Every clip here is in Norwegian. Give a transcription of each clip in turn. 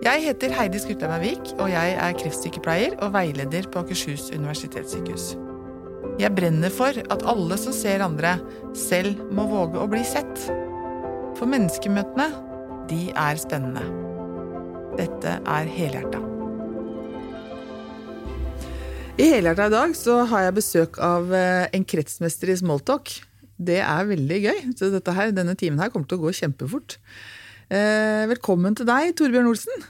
Jeg heter Heidi Skutleim Vik, og jeg er kreftsykepleier og veileder på Akershus universitetssykehus. Jeg brenner for at alle som ser andre, selv må våge å bli sett. For menneskemøtene, de er spennende. Dette er Helhjerta. I Helhjerta i dag så har jeg besøk av eh, en kretsmester i smalltalk. Det er veldig gøy. Så dette her, denne timen her kommer til å gå kjempefort. Eh, velkommen til deg, Torbjørn Olsen.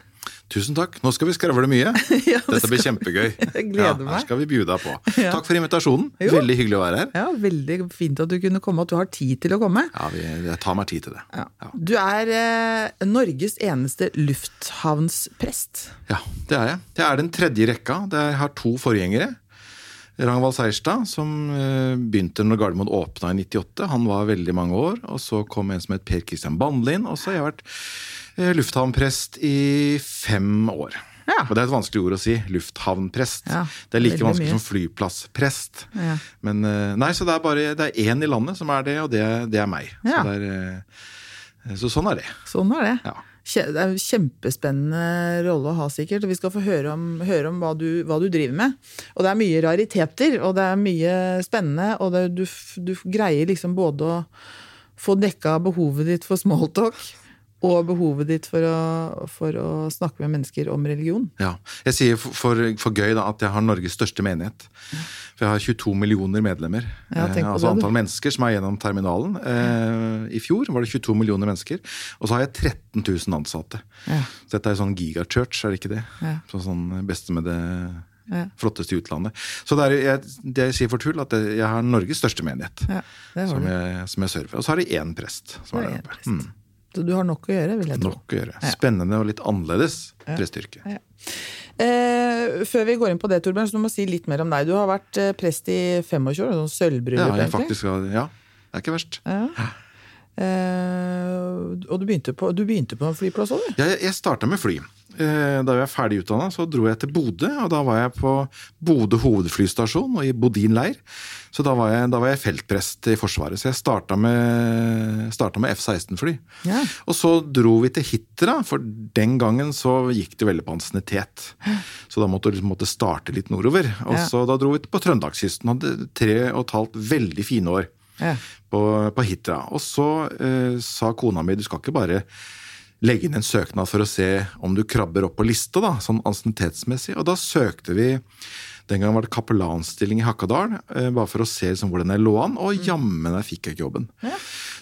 Tusen takk. Nå skal vi skravle mye. Ja, det Dette blir kjempegøy. Jeg gleder ja, meg. Her skal vi bjude deg på. Ja. Takk for invitasjonen. Jo. Veldig hyggelig å være her. Ja, Veldig fint at du kunne komme, at du har tid til å komme. Ja, vi, Jeg tar meg tid til det. Ja. Du er eh, Norges eneste lufthavnsprest. Ja, det er jeg. Jeg er den tredje i rekka. Jeg har to forgjengere. Ragnvald Seierstad, som eh, begynte når Gardermoen åpna i 98. Han var veldig mange år. Og så kom en som het Per Christian Bandlin. Og så har jeg vært eh, lufthavnprest i fem år. Ja. Og det er et vanskelig ord å si. Lufthavnprest. Ja, det er like vanskelig mye. som flyplassprest. Ja. Men eh, nei, så det er bare det er én i landet som er det, og det, det er meg. Ja. Så, er, så sånn er det. Sånn er det. Ja. Det er en kjempespennende rolle å ha, sikkert. Vi skal få høre om, høre om hva, du, hva du driver med. Og det er mye rariteter, og det er mye spennende. Og det, du, du greier liksom både å få dekka behovet ditt for smalltalk, og behovet ditt for å, for å snakke med mennesker om religion. Ja. Jeg sier for, for, for gøy da, at jeg har Norges største menighet. For jeg har 22 millioner medlemmer. Ja, eh, altså det, antall mennesker som er gjennom terminalen. Eh, I fjor var det 22 millioner mennesker. Og så har jeg 13 000 ansatte. Ja. Så dette er sånn gigachurch, er det ikke det? Ja. Så sånn beste med det Ja. flotteste i utlandet. Så det, er, jeg, det jeg sier for tull, at jeg jeg har Norges største menighet. Ja, Som jeg, som jeg server. Og så har de én prest. som Det er er der oppe. Mm. Så du har nok å gjøre, vil jeg tro. Nok å gjøre. Spennende og litt annerledes prestyrke. Ja. Eh, før vi går inn på det, Torbjørn, så du må si litt mer om deg. Du har vært eh, prest i 25 år, sånn Ja, sølvbryllup, ja, faktisk, ja, det er ikke verst. Ja. Eh, og du begynte, på, du begynte på en flyplass òg, du? Jeg, jeg starta med fly. Eh, Da jeg var ferdig utdanna, så dro jeg til Bodø. og Da var jeg på Bodø hovedflystasjon og i Bodin leir. Så da var jeg, da var jeg feltprest i Forsvaret. Så jeg starta med, med F-16-fly. Ja. Og så dro vi til Hitra, for den gangen så gikk det veldig på ansiennitet. Så da måtte vi liksom, måtte starte litt nordover. Og Ja. så da dro vi på Trøndelagskysten. Hadde tre og et halvt veldig fine år Ja. på, på Hitra. Og så eh, sa kona mi du skal ikke bare legge inn en søknad for å se om du krabber opp på lista, da, sånn ansiennitetsmessig. Og da søkte vi Den gang var det kapellanstilling i Hakadal, eh, bare for å se liksom, hvordan jeg lå an. Og jammen jeg fikk jeg ikke jobben.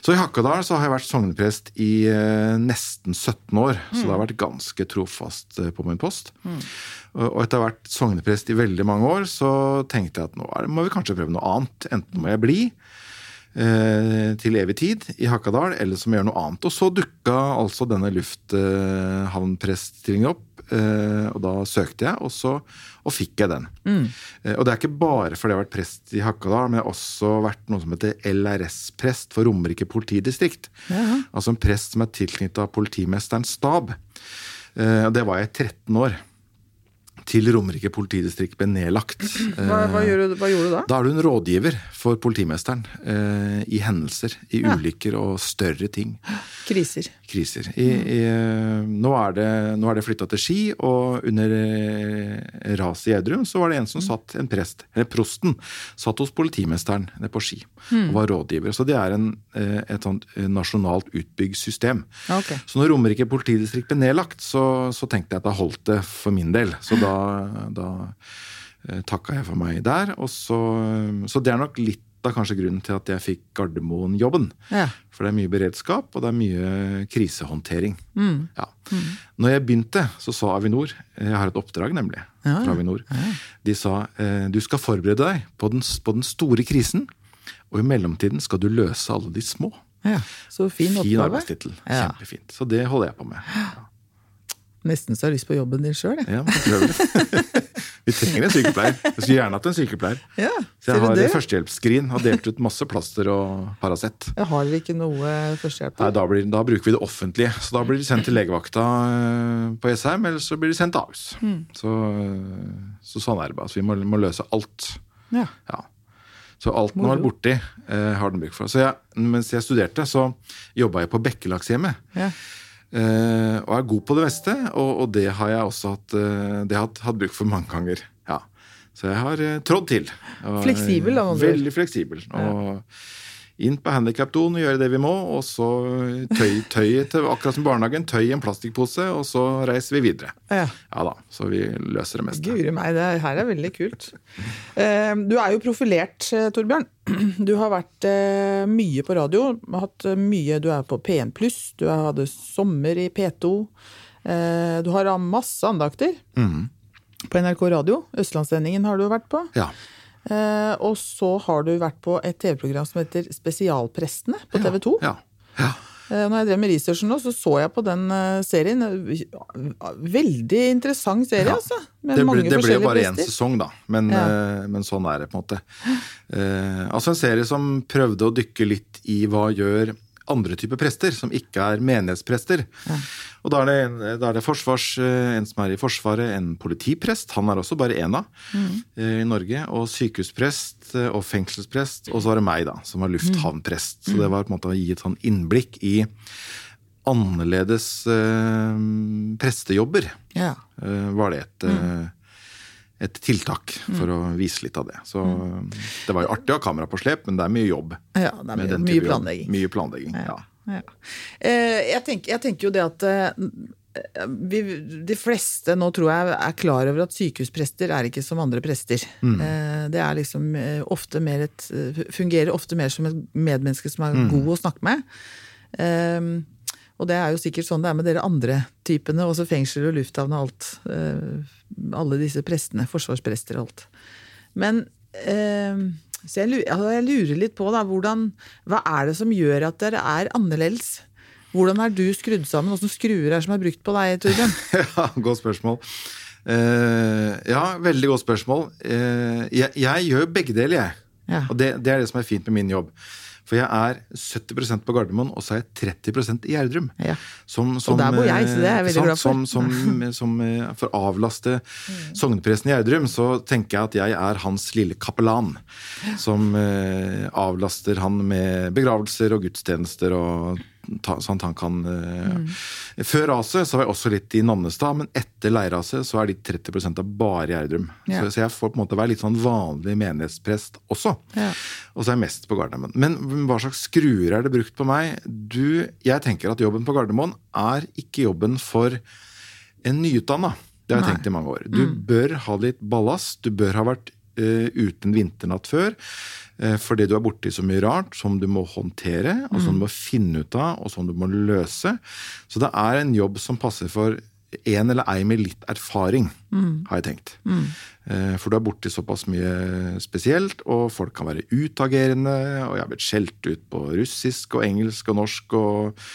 Så i Hakadal så har jeg vært sogneprest i eh, nesten 17 år. Så det har vært ganske trofast eh, på min post. Og og etter å ha vært sogneprest i veldig mange år, så tenkte jeg at nå må vi kanskje prøve noe annet. Enten må jeg bli til evig tid i Hakadal, eller som gjør noe annet. Og så dukka altså denne lufthavnpreststillingen opp, eh, og da søkte jeg, og så og fikk jeg den. Mm. og det er ikke bare fordi jeg har vært prest i Hakadal, men jeg har også vært noe som heter LRS-prest for Romerike politidistrikt. Altså en prest som er tilknytta politimesterens stab. Eh, og det var jeg i 13 år. Til Romerike politidistrikt ble nedlagt. Hva, hva, gjorde, du- hva gjorde du da? Da er du en rådgiver for politimesteren eh, i hendelser, i ulykker og større ting. Kriser. Kriser. I, i, eh, nå er det, nå er det flytta til Ski, og under eh, raset i Gjerdrum så var det en som satt, en prest, eller prosten, satt hos politimesteren nede på Ski og var rådgiver. Så det er en, eh, et sånt eh, nasjonalt utbygd system. Okay. Så når Romerike politidistrikt ble nedlagt, så, så tenkte jeg at da holdt det for min del. Så da, da eh, takka jeg for meg der. Og så, så det er nok litt av kanskje grunnen til at jeg fikk Gardermoen-jobben. Ja. For det er mye beredskap, og det er mye krisehåndtering. Ja. Når jeg begynte, så sa Avinor Jeg har et oppdrag, nemlig, Ja, fra Avinor. De sa eh, du skal forberede deg på den, på den store krisen, og i mellomtiden skal du løse alle de små. ja. Så fin Fin arbeidstittel. Ja. Kjempefint. Så det holder jeg på med. Ja. Nesten så jeg har lyst på jobben din sjøl, jeg. Ja. Vi trenger en sykepleier. Jeg skulle gjerne hatt en sykepleier. Ja, Så jeg har førstehjelpsskrin og delt ut masse plaster og Paracet. Har dere ikke noe førstehjelp? Nei, da, blir, da bruker vi det offentlige. Så da blir de sendt til legevakta eh, på Jessheim, eller så blir de sendt til Ahus. Mm. Så, eh, så sånn er det bare. Så vi må, må løse alt. Ja. Ja. Så alt den var borti, eh, har den bruk for. Så jeg, mens jeg studerte, så jobba jeg på Bekkelagshjemmet. Ja. Eh, og er god på det meste, og, og det har jeg også hatt, uh, det har hatt, hatt bruk for mange ganger. Ja. Så jeg har uh, trådd til. Og, Fleksibel, da. Veldig fleksibel. Og inn på handikapdoen og gjøre det vi må, og så tøy, tøyet til akkurat som barnehagen. Tøy i en plastikkpose, og så reiser vi videre. Ja. Ja da, så vi løser det meste. Guri meg, det her er veldig kult. Eh, Du er jo profilert, eh, Torbjørn. Du har vært eh, mye på radio. Hatt mye, du er på P1 pluss, du hadde sommer i P2. Eh, Du har masse andakter Mhm. på NRK radio. Østlandssendingen har du vært på. Ja. Eh, Og så har du vært på et TV-program som heter Spesialprestene på TV 2. Ja. ja. Eh, Når jeg drev med researchen nå, så så jeg på den eh, serien. Veldig interessant serie, Ja. altså. Med Det ble, det ble jo bare én sesong, da. Men, Ja. men sånn er det, på en måte. Eh, altså en serie som prøvde å dykke litt i hva gjør andre typer prester, som ikke er menighetsprester. Og da er, det da er det forsvars, eh, en som er i Forsvaret, en politiprest, han er også bare én av mm. i Norge, og sykehusprest eh, og fengselsprest, og så var det meg, da, som var lufthavnprest. Så det var på en måte å gi et sånn innblikk i annerledes øh, prestejobber Ja. eh, var det et, eh, et tiltak for å vise litt av det. Så eh, det var jo artig å ha kamera på slep, men det er mye jobb. ja, det er mye, mye planlegging. Mye planlegging, ja. Ja. Eh, jeg, tenker, jeg tenker jo det at eh, vi, de fleste nå tror jeg er klar over at sykehusprester er ikke som andre prester. Mm. Eh, det er liksom ofte mer et Fungerer ofte mer som et medmenneske som er Mm. god å snakke med. Og det er jo sikkert sånn det er med dere andre typene, også fengsel og lufthavn og alt. Eh, alle disse prestene. Forsvarsprester og alt. Men eh, så jeg, lurer, altså jeg lurer litt på da, hvordan, hva er det som gjør at dere er annerledes? Hvordan er du skrudd sammen? Hvilke skruer er som er brukt på deg, Torbjørn? Ja, godt spørsmål. Eh, ja, veldig godt spørsmål. Jeg, jeg gjør begge deler, jeg. Ja. Og det, det er det som er fint med min jobb. For jeg er 70% på Gardermoen, og så er jeg 30% i Gjerdrum. Ja. Som, som, der bor jeg, så det er jeg veldig glad for. Som, som, som, eh, for å avlaste sognepresten i Gjerdrum, så tenker jeg at jeg er hans lille kapellan. Som eh, avlaster han med begravelser og gudstjenester og ta, sånn at han kan eh, Mm. Før raset så var jeg også litt i Nannestad, men etter leirraset så er de 30% av bare Gjerdrum. Ja. Så, så jeg får på en måte være litt sånn vanlig menighetsprest også. Ja. Og så er jeg mest på Gardermoen. Men hva slags skruer er det brukt på meg? Du, jeg tenker at jobben på Gardermoen er ikke jobben for en nyutdanna. Det har jeg Nei. tenkt i mange år. Du bør ha litt ballast. Du bør ha vært uh, uten vinternatt før. Eh, fordi du er borti så mye rart som du må håndtere, og som du må finne ut av, og som du må løse. Så det er en jobb som passer for en eller ei med litt erfaring, har jeg tenkt. Mm. For du er borti såpass mye spesielt, og folk kan være utagerende. Og jeg har blitt skjelt ut på russisk og engelsk og norsk. Og,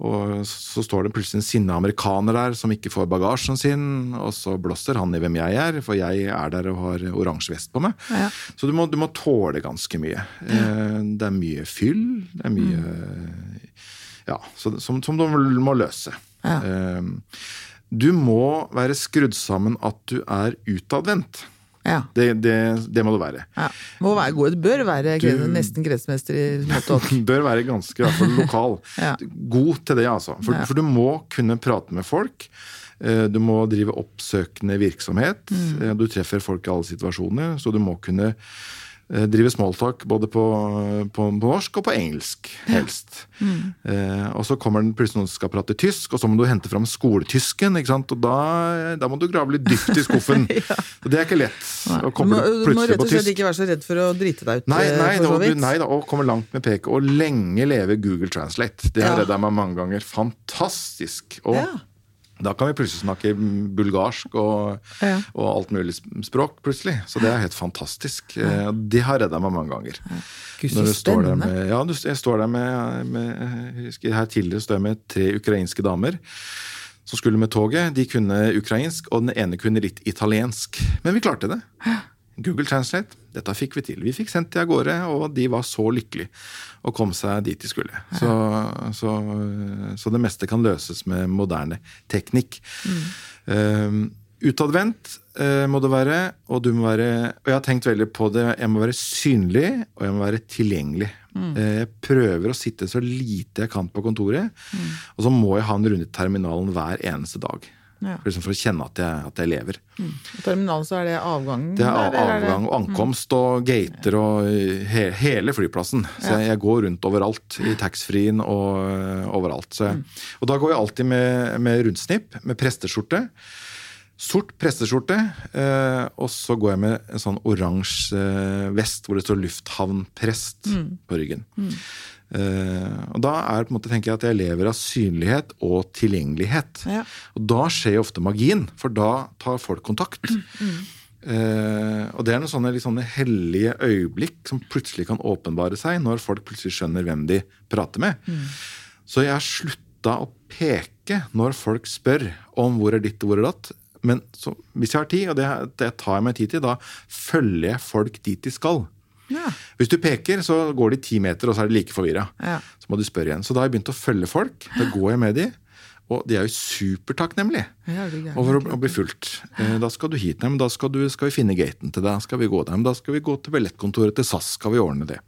og så står det plutselig en sinna amerikaner der som ikke får bagasjen sin, og så blåser han i hvem jeg er, for jeg er der og har oransje vest på meg. Ja. Så du må, du må tåle ganske mye. Ja. Det er mye fyll, det er mye Ja, så, som, som du må løse. Ja. Eh, Du må være skrudd sammen at du er utadvendt. Ja. Det, det, det må det være. ja. Må være god. Det bør være Du- nesten kretsmester i smått bør være ganske, i hvert fall lokal. Ja. God til det, altså. For, for du må kunne prate med folk. Eh, Du må drive oppsøkende virksomhet. Mm. Eh, Du treffer folk i alle situasjoner, så du må kunne drive smalltalk både på, på, på norsk og på engelsk, helst. Mm. Eh, og så kommer den plutselig noen som skal prate tysk, og så må du hente fram skoletysken. ikke sant? Og da, da må du grave litt dypt i skuffen. Og det er ikke lett å komme Du på tysk. du må rett og slett ikke være så redd for å drite deg ut. Nei, eh, nei, for da, så vidt. nei da, og kommer langt med peke. Og lenge leve Google Translate. Det har Ja. redda meg mange ganger. Fantastisk. Og Ja. Da kan vi plutselig snakke bulgarsk og, Ja. og alt mulig språk, plutselig. Så det er helt fantastisk. Ja. Det har redda meg mange ganger. Gud, så Når du står der spennende. med, ja, jeg står der med, med husker Her tidligere står jeg med tre ukrainske damer som skulle med toget. De kunne ukrainsk, og den ene kunne litt italiensk. Men vi klarte det. Google Translate, dette fikk vi til. Vi fikk sendt de av gårde, og de var så lykkelige og kom seg dit de skulle. Så, så, så det meste kan løses med moderne teknikk. Um, utadvendt uh, må det være, og du må være Og jeg har tenkt veldig på det. Jeg må være synlig, og jeg må være tilgjengelig. Eh, jeg prøver å sitte så lite jeg kan på kontoret, og så må jeg ha en runde i terminalen hver eneste dag. Ja. For, liksom for å kjenne at jeg, at jeg lever. På terminalen så er det avgangen? Det er eller avgang og ankomst og gater og he, hele flyplassen. Så jeg, jeg går rundt overalt. I taxfree-en og øh, overalt. Så mm. og da går jeg alltid med, med rundsnipp, med presteskjorte. Sort presteskjorte, eh, og så går jeg med en sånn oransje eh, vest hvor det står 'lufthavnprest' på ryggen. Eh, og da er på en måte, tenker jeg at jeg lever av synlighet og tilgjengelighet. Ja. Og da skjer ofte magien, for da tar folk kontakt. Eh, og det er noen sånne, sånne hellige øyeblikk som plutselig kan åpenbare seg når folk plutselig skjønner hvem de prater med. Så jeg har slutta å peke når folk spør om hvor er ditt og hvor er datt. Men så, hvis jeg har tid, og det, det tar jeg meg tid til, da følger jeg folk dit de skal. Ja. Hvis du peker, så går de ti meter, og så er de like forvirra. Ja. Så må du spørre igjen. Så da har jeg begynt å følge folk. Da går jeg med de, og de er jo supertakknemlige Ja, er over å, å bli fulgt. Eh, Da skal du hit, nei, men da skal, du, skal vi finne gaten til deg. Skal vi gå der, men da skal vi gå til billettkontoret til SAS. Skal vi ordne det.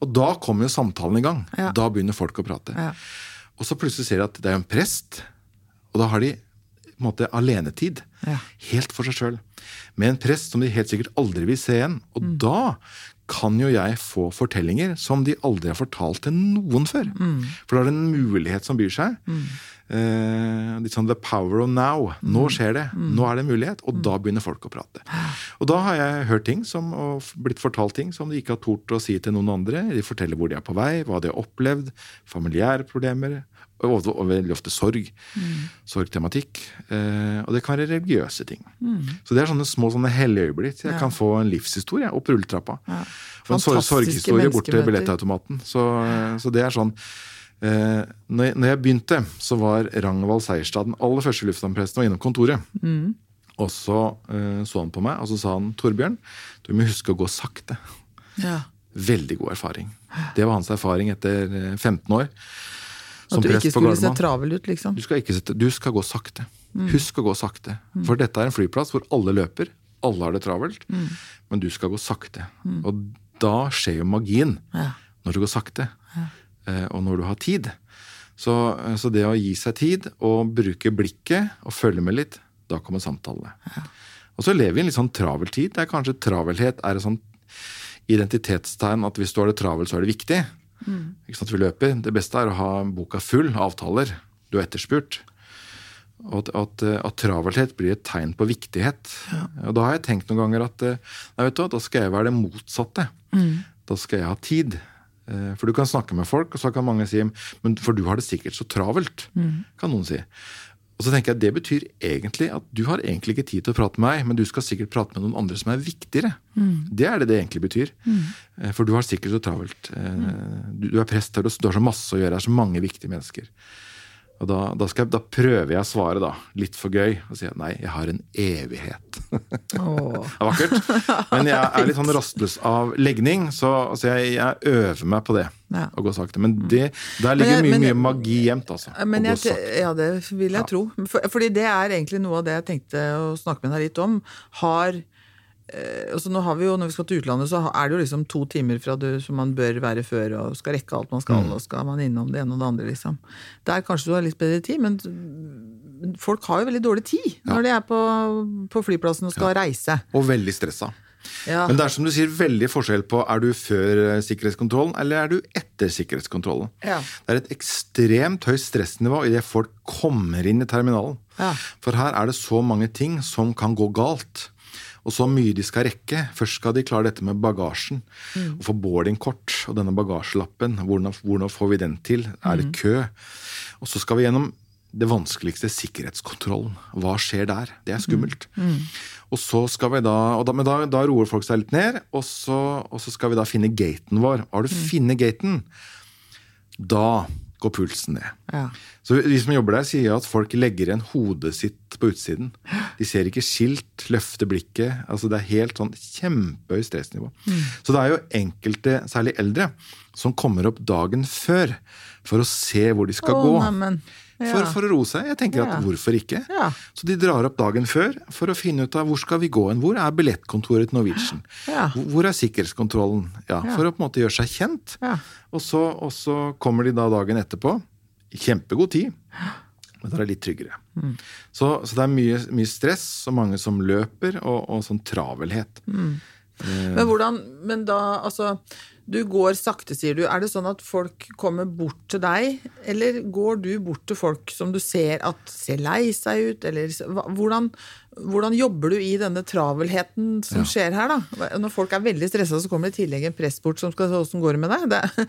Og da kommer jo samtalen i gang. Ja. Da begynner folk å prate. Ja. Og så plutselig ser de at det er en prest, og da har de på en måte alenetid. Ja. Helt for seg sjøl. Med en prest som de helt sikkert aldri vil se igjen. Og Mm. da kan jo jeg få fortellinger som de aldri har fortalt til noen før. Mm. For da er det en mulighet som byr seg. Eh, litt sånn the power of now. Nå Mm. skjer det. Nå er det en mulighet. Og da begynner folk å prate. Og da har jeg hørt ting som, og blitt fortalt ting som de ikke har tort å si til noen andre. De forteller hvor de er på vei, hva de har opplevd, familiære problemer. Og, og veldig ofte sorg. Sorgtematikk. Eh, og det kan være religiøse ting. Så det er sånne små sånne hellige øyeblikk. Jeg kan få en livshistorie opp rulletrappa. Og en sor- Fantastiske sorghistorie bort til billettautomaten. Så, så det er sånn eh, når, jeg, når jeg begynte, så var Ragnvald Seierstad den aller første lufthavnpresten og innom kontoret. Og så eh, så han på meg, og så sa han Torbjørn, du må huske å gå sakte. Ja. Veldig god erfaring. Det var hans erfaring etter eh, 15 år. At du ikke skulle se travel ut, liksom. Du skal, ikke sette, du skal gå sakte. Husk å gå sakte. For dette er en flyplass hvor alle løper. Alle har det travelt. Men du skal gå sakte. Og da skjer jo magien. Ja. Når du går sakte. Ja. Og når du har tid. Så, så det å gi seg tid og bruke blikket og følge med litt, da kommer samtalene. Og så lever vi i en litt sånn travel tid. Det er kanskje travelhet er et sånt identitetstegn at hvis du har det travelt, så er det viktig. Ikke sant, vi løper. Det beste er å ha boka full av avtaler. Du er etterspurt. Og at, at, at travelhet blir et tegn på viktighet. Og da har jeg tenkt noen ganger at eh, nei, vet du, da skal jeg være det motsatte. Da skal jeg ha tid. Eh, For du kan snakke med folk, og så kan mange si men for du har det sikkert så travelt. kan noen si. Og så tenker jeg Det betyr egentlig at du har egentlig ikke tid til å prate med meg, men du skal sikkert prate med noen andre som er viktigere. Det er det det egentlig betyr. Mm. For du har sikkert så travelt. Eh, Du, du er prest her, du har så masse å gjøre. Det er så mange viktige mennesker. Og da, da, skal da prøver jeg å svare, da, litt for gøy, og si at nei, jeg har en evighet. Åh. Det er vakkert. Men jeg er litt sånn rastløs av legning, så altså jeg, jeg øver meg på det. Ja. Å gå sakte. Men det, der ligger jeg- mye, men mye magi gjemt, altså. Men jeg, ja, det vil jeg tro. For, fordi det er egentlig noe av det jeg tenkte å snakke med deg litt om. Har altså nå har vi jo, Når vi skal til utlandet, så er det jo liksom to timer fra du, som man bør være før, og skal rekke alt man skal, Mm. og skal man innom det ene og det andre, liksom. Der kanskje du har litt bedre tid, men folk har jo veldig dårlig tid når de er på, på flyplassen og skal reise. Og veldig stressa. Ja. Men det er som du sier, veldig forskjell på er du før eh, sikkerhetskontrollen eller er du etter sikkerhetskontrollen. Ja. Det er et ekstremt høyt stressnivå idet folk kommer inn i terminalen. Ja. For her er det så mange ting som kan gå galt. Og så mye de skal rekke. Først skal de klare dette med bagasjen. Og få boardingkort og denne bagasjelappen. Hvordan, hvordan får vi den til? Er det kø? Og så skal vi gjennom det vanskeligste, sikkerhetskontrollen. Hva skjer der? Det er skummelt. Og så skal vi da, og da, Men da, da roer folk seg litt ned, og så, og så skal vi da finne gaten vår. Har du funnet gaten, da går pulsen ned. Ja. Så De som jobber der, sier at folk legger igjen hodet sitt på utsiden. De ser ikke skilt, løfter blikket. altså Det er helt sånn kjempehøyt stressnivå. Så det er jo enkelte, særlig eldre, som kommer opp dagen før for å se hvor de skal oh, gå. neimen. For, for å roe seg. Jeg tenker at hvorfor ikke? Ja. Så de drar opp dagen før for å finne ut av hvor skal vi gå hen. Hvor er billettkontoret til Norwegian? Ja. Hvor- er sikkerhetskontrollen? For å på en måte gjøre seg kjent. Ja. Og, så, og så kommer de da dagen etterpå. Kjempegod tid. Men da er det litt tryggere. Mm. Så, så det er mye, mye stress og mange som løper, og, og sånn travelhet. Men hvordan Men da, altså Du går sakte, sier du. Er det sånn at folk kommer bort til deg, eller går du bort til folk som du ser at ser lei seg ut, eller hvordan, hvordan jobber du i denne travelheten som skjer her, da? Når folk er veldig stressa, så kommer det i tillegg en pressbort som skal se åssen går det med deg. Det,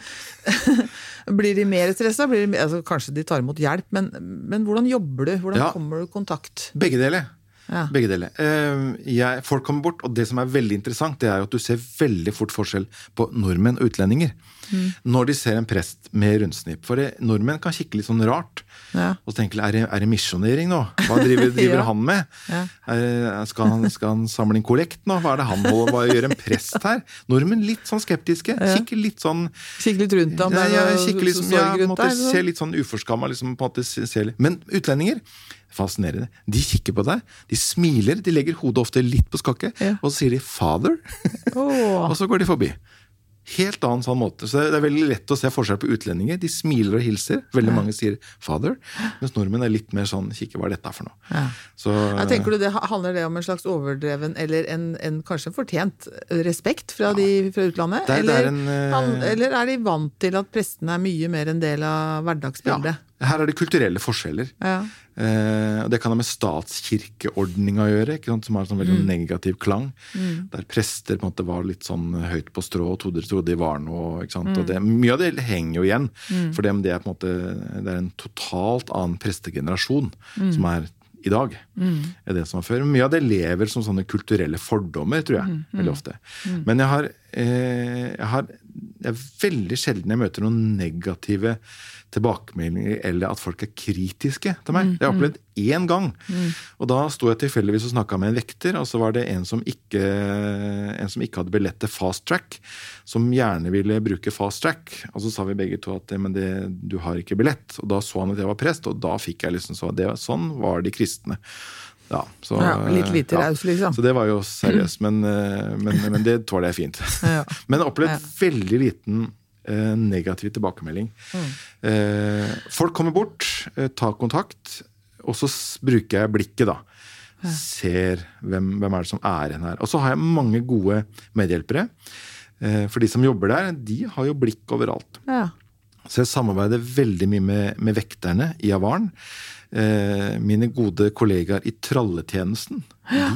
blir de mer stressa? Altså, kanskje de tar imot hjelp, men, men hvordan jobber du? Hvordan Ja. kommer du i kontakt? Begge deler. Ja. Begge deler. Eh, jeg, folk kommer bort, og det som er veldig interessant, det er jo at du ser veldig fort forskjell på nordmenn og utlendinger. Mm. Når de ser en prest med rundsnipp. For det, nordmenn kan kikke litt sånn rart. Ja. Og tenke er det, er det misjonering nå? Hva driver, driver Ja. han med? Ja. Er, skal, han, skal han samle inn kollekt nå? Hva er det han holder Hva gjør en prest her? Nordmenn litt sånn skeptiske. Kikker litt sånn Kikke litt rundt ham? ja, er kikker liksom, ja, på en måte, ser litt sånn uforskamma liksom, på en måte, se- ser. Men utlendinger Fascinerende. De kikker på deg, de smiler, de legger hodet ofte litt på skakke, Ja. og så sier de 'father', oh. og så går de forbi. Helt annen sånn måte. Så det er veldig lett å se forskjell på utlendinger. De smiler og hilser. Veldig mange sier 'father', mens nordmenn er litt mer sånn 'kikke, hva er dette for noe'? Ja. Så, Jeg tenker du det, Handler det om en slags overdreven, eller en, en kanskje en fortjent respekt fra de fra utlandet? Det er- det eller, er en, eh, han, eller er de vant til at prestene er mye mer en del av ja, hverdagsbildet? Her er det kulturelle forskjeller. Ja. Eh, og det kan ha med statskirkeordninga å gjøre, som har en sånn veldig Mm. negativ klang. Der prester på en måte var litt sånn høyt på strå og trodde, trodde de var noe. ikke sant? Mm. Og det, mye av det henger jo igjen. For det, det er på en måte det er en totalt annen prestegenerasjon Mm. som er i dag. enn det som var før. Mye av det lever som sånne kulturelle fordommer, tror jeg. Mm. veldig ofte. Men jeg har, eh, jeg har det er veldig sjelden jeg møter noen negative tilbakemeldinger eller at folk er kritiske til meg. Det har jeg opplevd én gang. Og da sto jeg tilfeldigvis og snakka med en vekter, og så var det en som ikke, en som ikke hadde billett til fast track, som gjerne ville bruke fast track. Og så sa vi begge to at men det, du har ikke billett. Og da så han at jeg var prest, og da fikk jeg liksom så det, Sånn var de kristne. Ja, så, Ja, litt lite raus, liksom. Så det var jo seriøst, men, eh, men, men det tåler jeg fint. Ja. Men opplevd veldig liten eh, negativ tilbakemelding. Mm. Eh, folk kommer bort, eh, tar kontakt, og så bruker jeg blikket, da. Ser hvem, hvem er det som er igjen her. Og så har jeg mange gode medhjelpere. Eh, for de som jobber der, de har jo blikk overalt. Ja. Så jeg samarbeider veldig mye med, med vekterne i Avaren. Eh, mine gode kollegaer i tralletjenesten,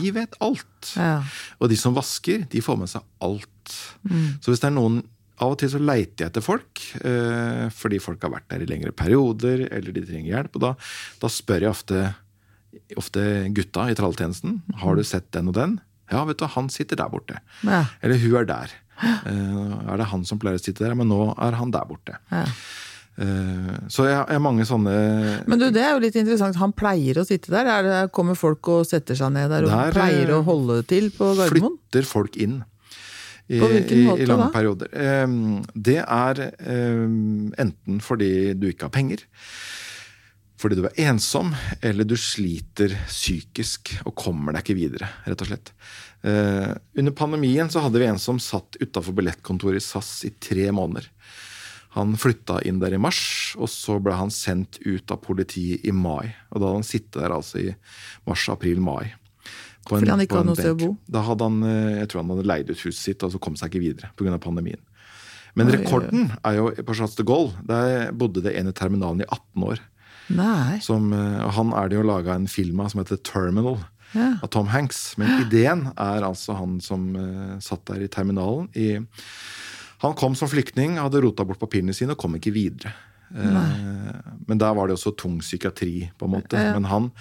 de vet alt. Ja. Og de som vasker, de får med seg alt. Mm. Så hvis det er noen Av og til så leiter jeg etter folk, eh, fordi folk har vært der i lengre perioder, eller de trenger hjelp. Og da, da spør jeg ofte, ofte gutta i tralletjenesten har du sett den og den. Ja, vet du, han sitter der borte. Ja. Eller hun er der. Eh, er det han som pleier å sitte der? Men nå er han der borte. Ja. Eh, så jeg har mange sånne Men du, det er jo litt interessant. Han pleier å sitte der. Er det, kommer folk og setter seg ned der og Der, pleier eh, å holde til på Gardermoen? flytter folk inn. I, i, i lange da? perioder. Det er enten fordi du ikke har penger, fordi du er ensom, eller du sliter psykisk og kommer deg ikke videre, rett og slett. Eh, Under pandemien så hadde vi en som satt utafor billettkontoret i SAS i tre måneder. Han flytta inn der i mars, og så ble han sendt ut av politiet i mai. Og da hadde han sittet der altså i mars, april, mai. På Fordi han ikke hadde noe sted å bo? Da hadde han, eh, jeg tror han hadde leid ut huset sitt, og så kom seg ikke videre pga. pandemien. Men rekorden er jo på Charles de Gaulle. Der bodde det en i terminalen i 18 år. Nei. Som, eh, han er det jo laga en film av som heter Terminal, Ja. av Tom Hanks. Men ideen er altså han som eh, satt der i terminalen. I, han kom som flyktning, hadde rota bort papirene sine og kom ikke videre. Eh, men der var det også tung psykiatri, på en måte. Ja, ja. Men han,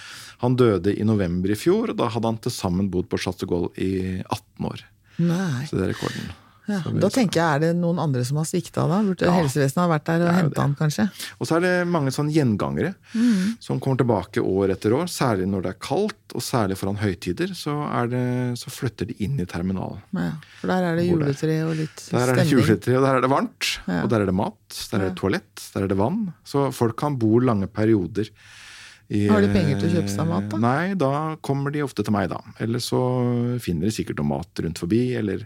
han døde i november i fjor, og da hadde han til sammen bodd på Chateau Gaulle i 18 år. Nei. Så det er rekorden. Ja, da tenker jeg, Er det noen andre som har svikta da? Burde Helsevesenet ha vært der og henta han, kanskje? Og så er det mange sånn gjengangere Mm. som kommer tilbake år etter år. Særlig når det er kaldt, og særlig foran høytider, så, det, så flytter de inn i terminalen. Ja, for der er det juletre og litt Der er det stemning. juletre, og der er det varmt. Ja. Og der er det mat, der er det toalett, der er det vann. Så folk kan bo lange perioder. i- Har de penger til å kjøpe seg mat, da? Nei, da kommer de ofte til meg, da. Eller så finner de sikkert noe mat rundt forbi, eller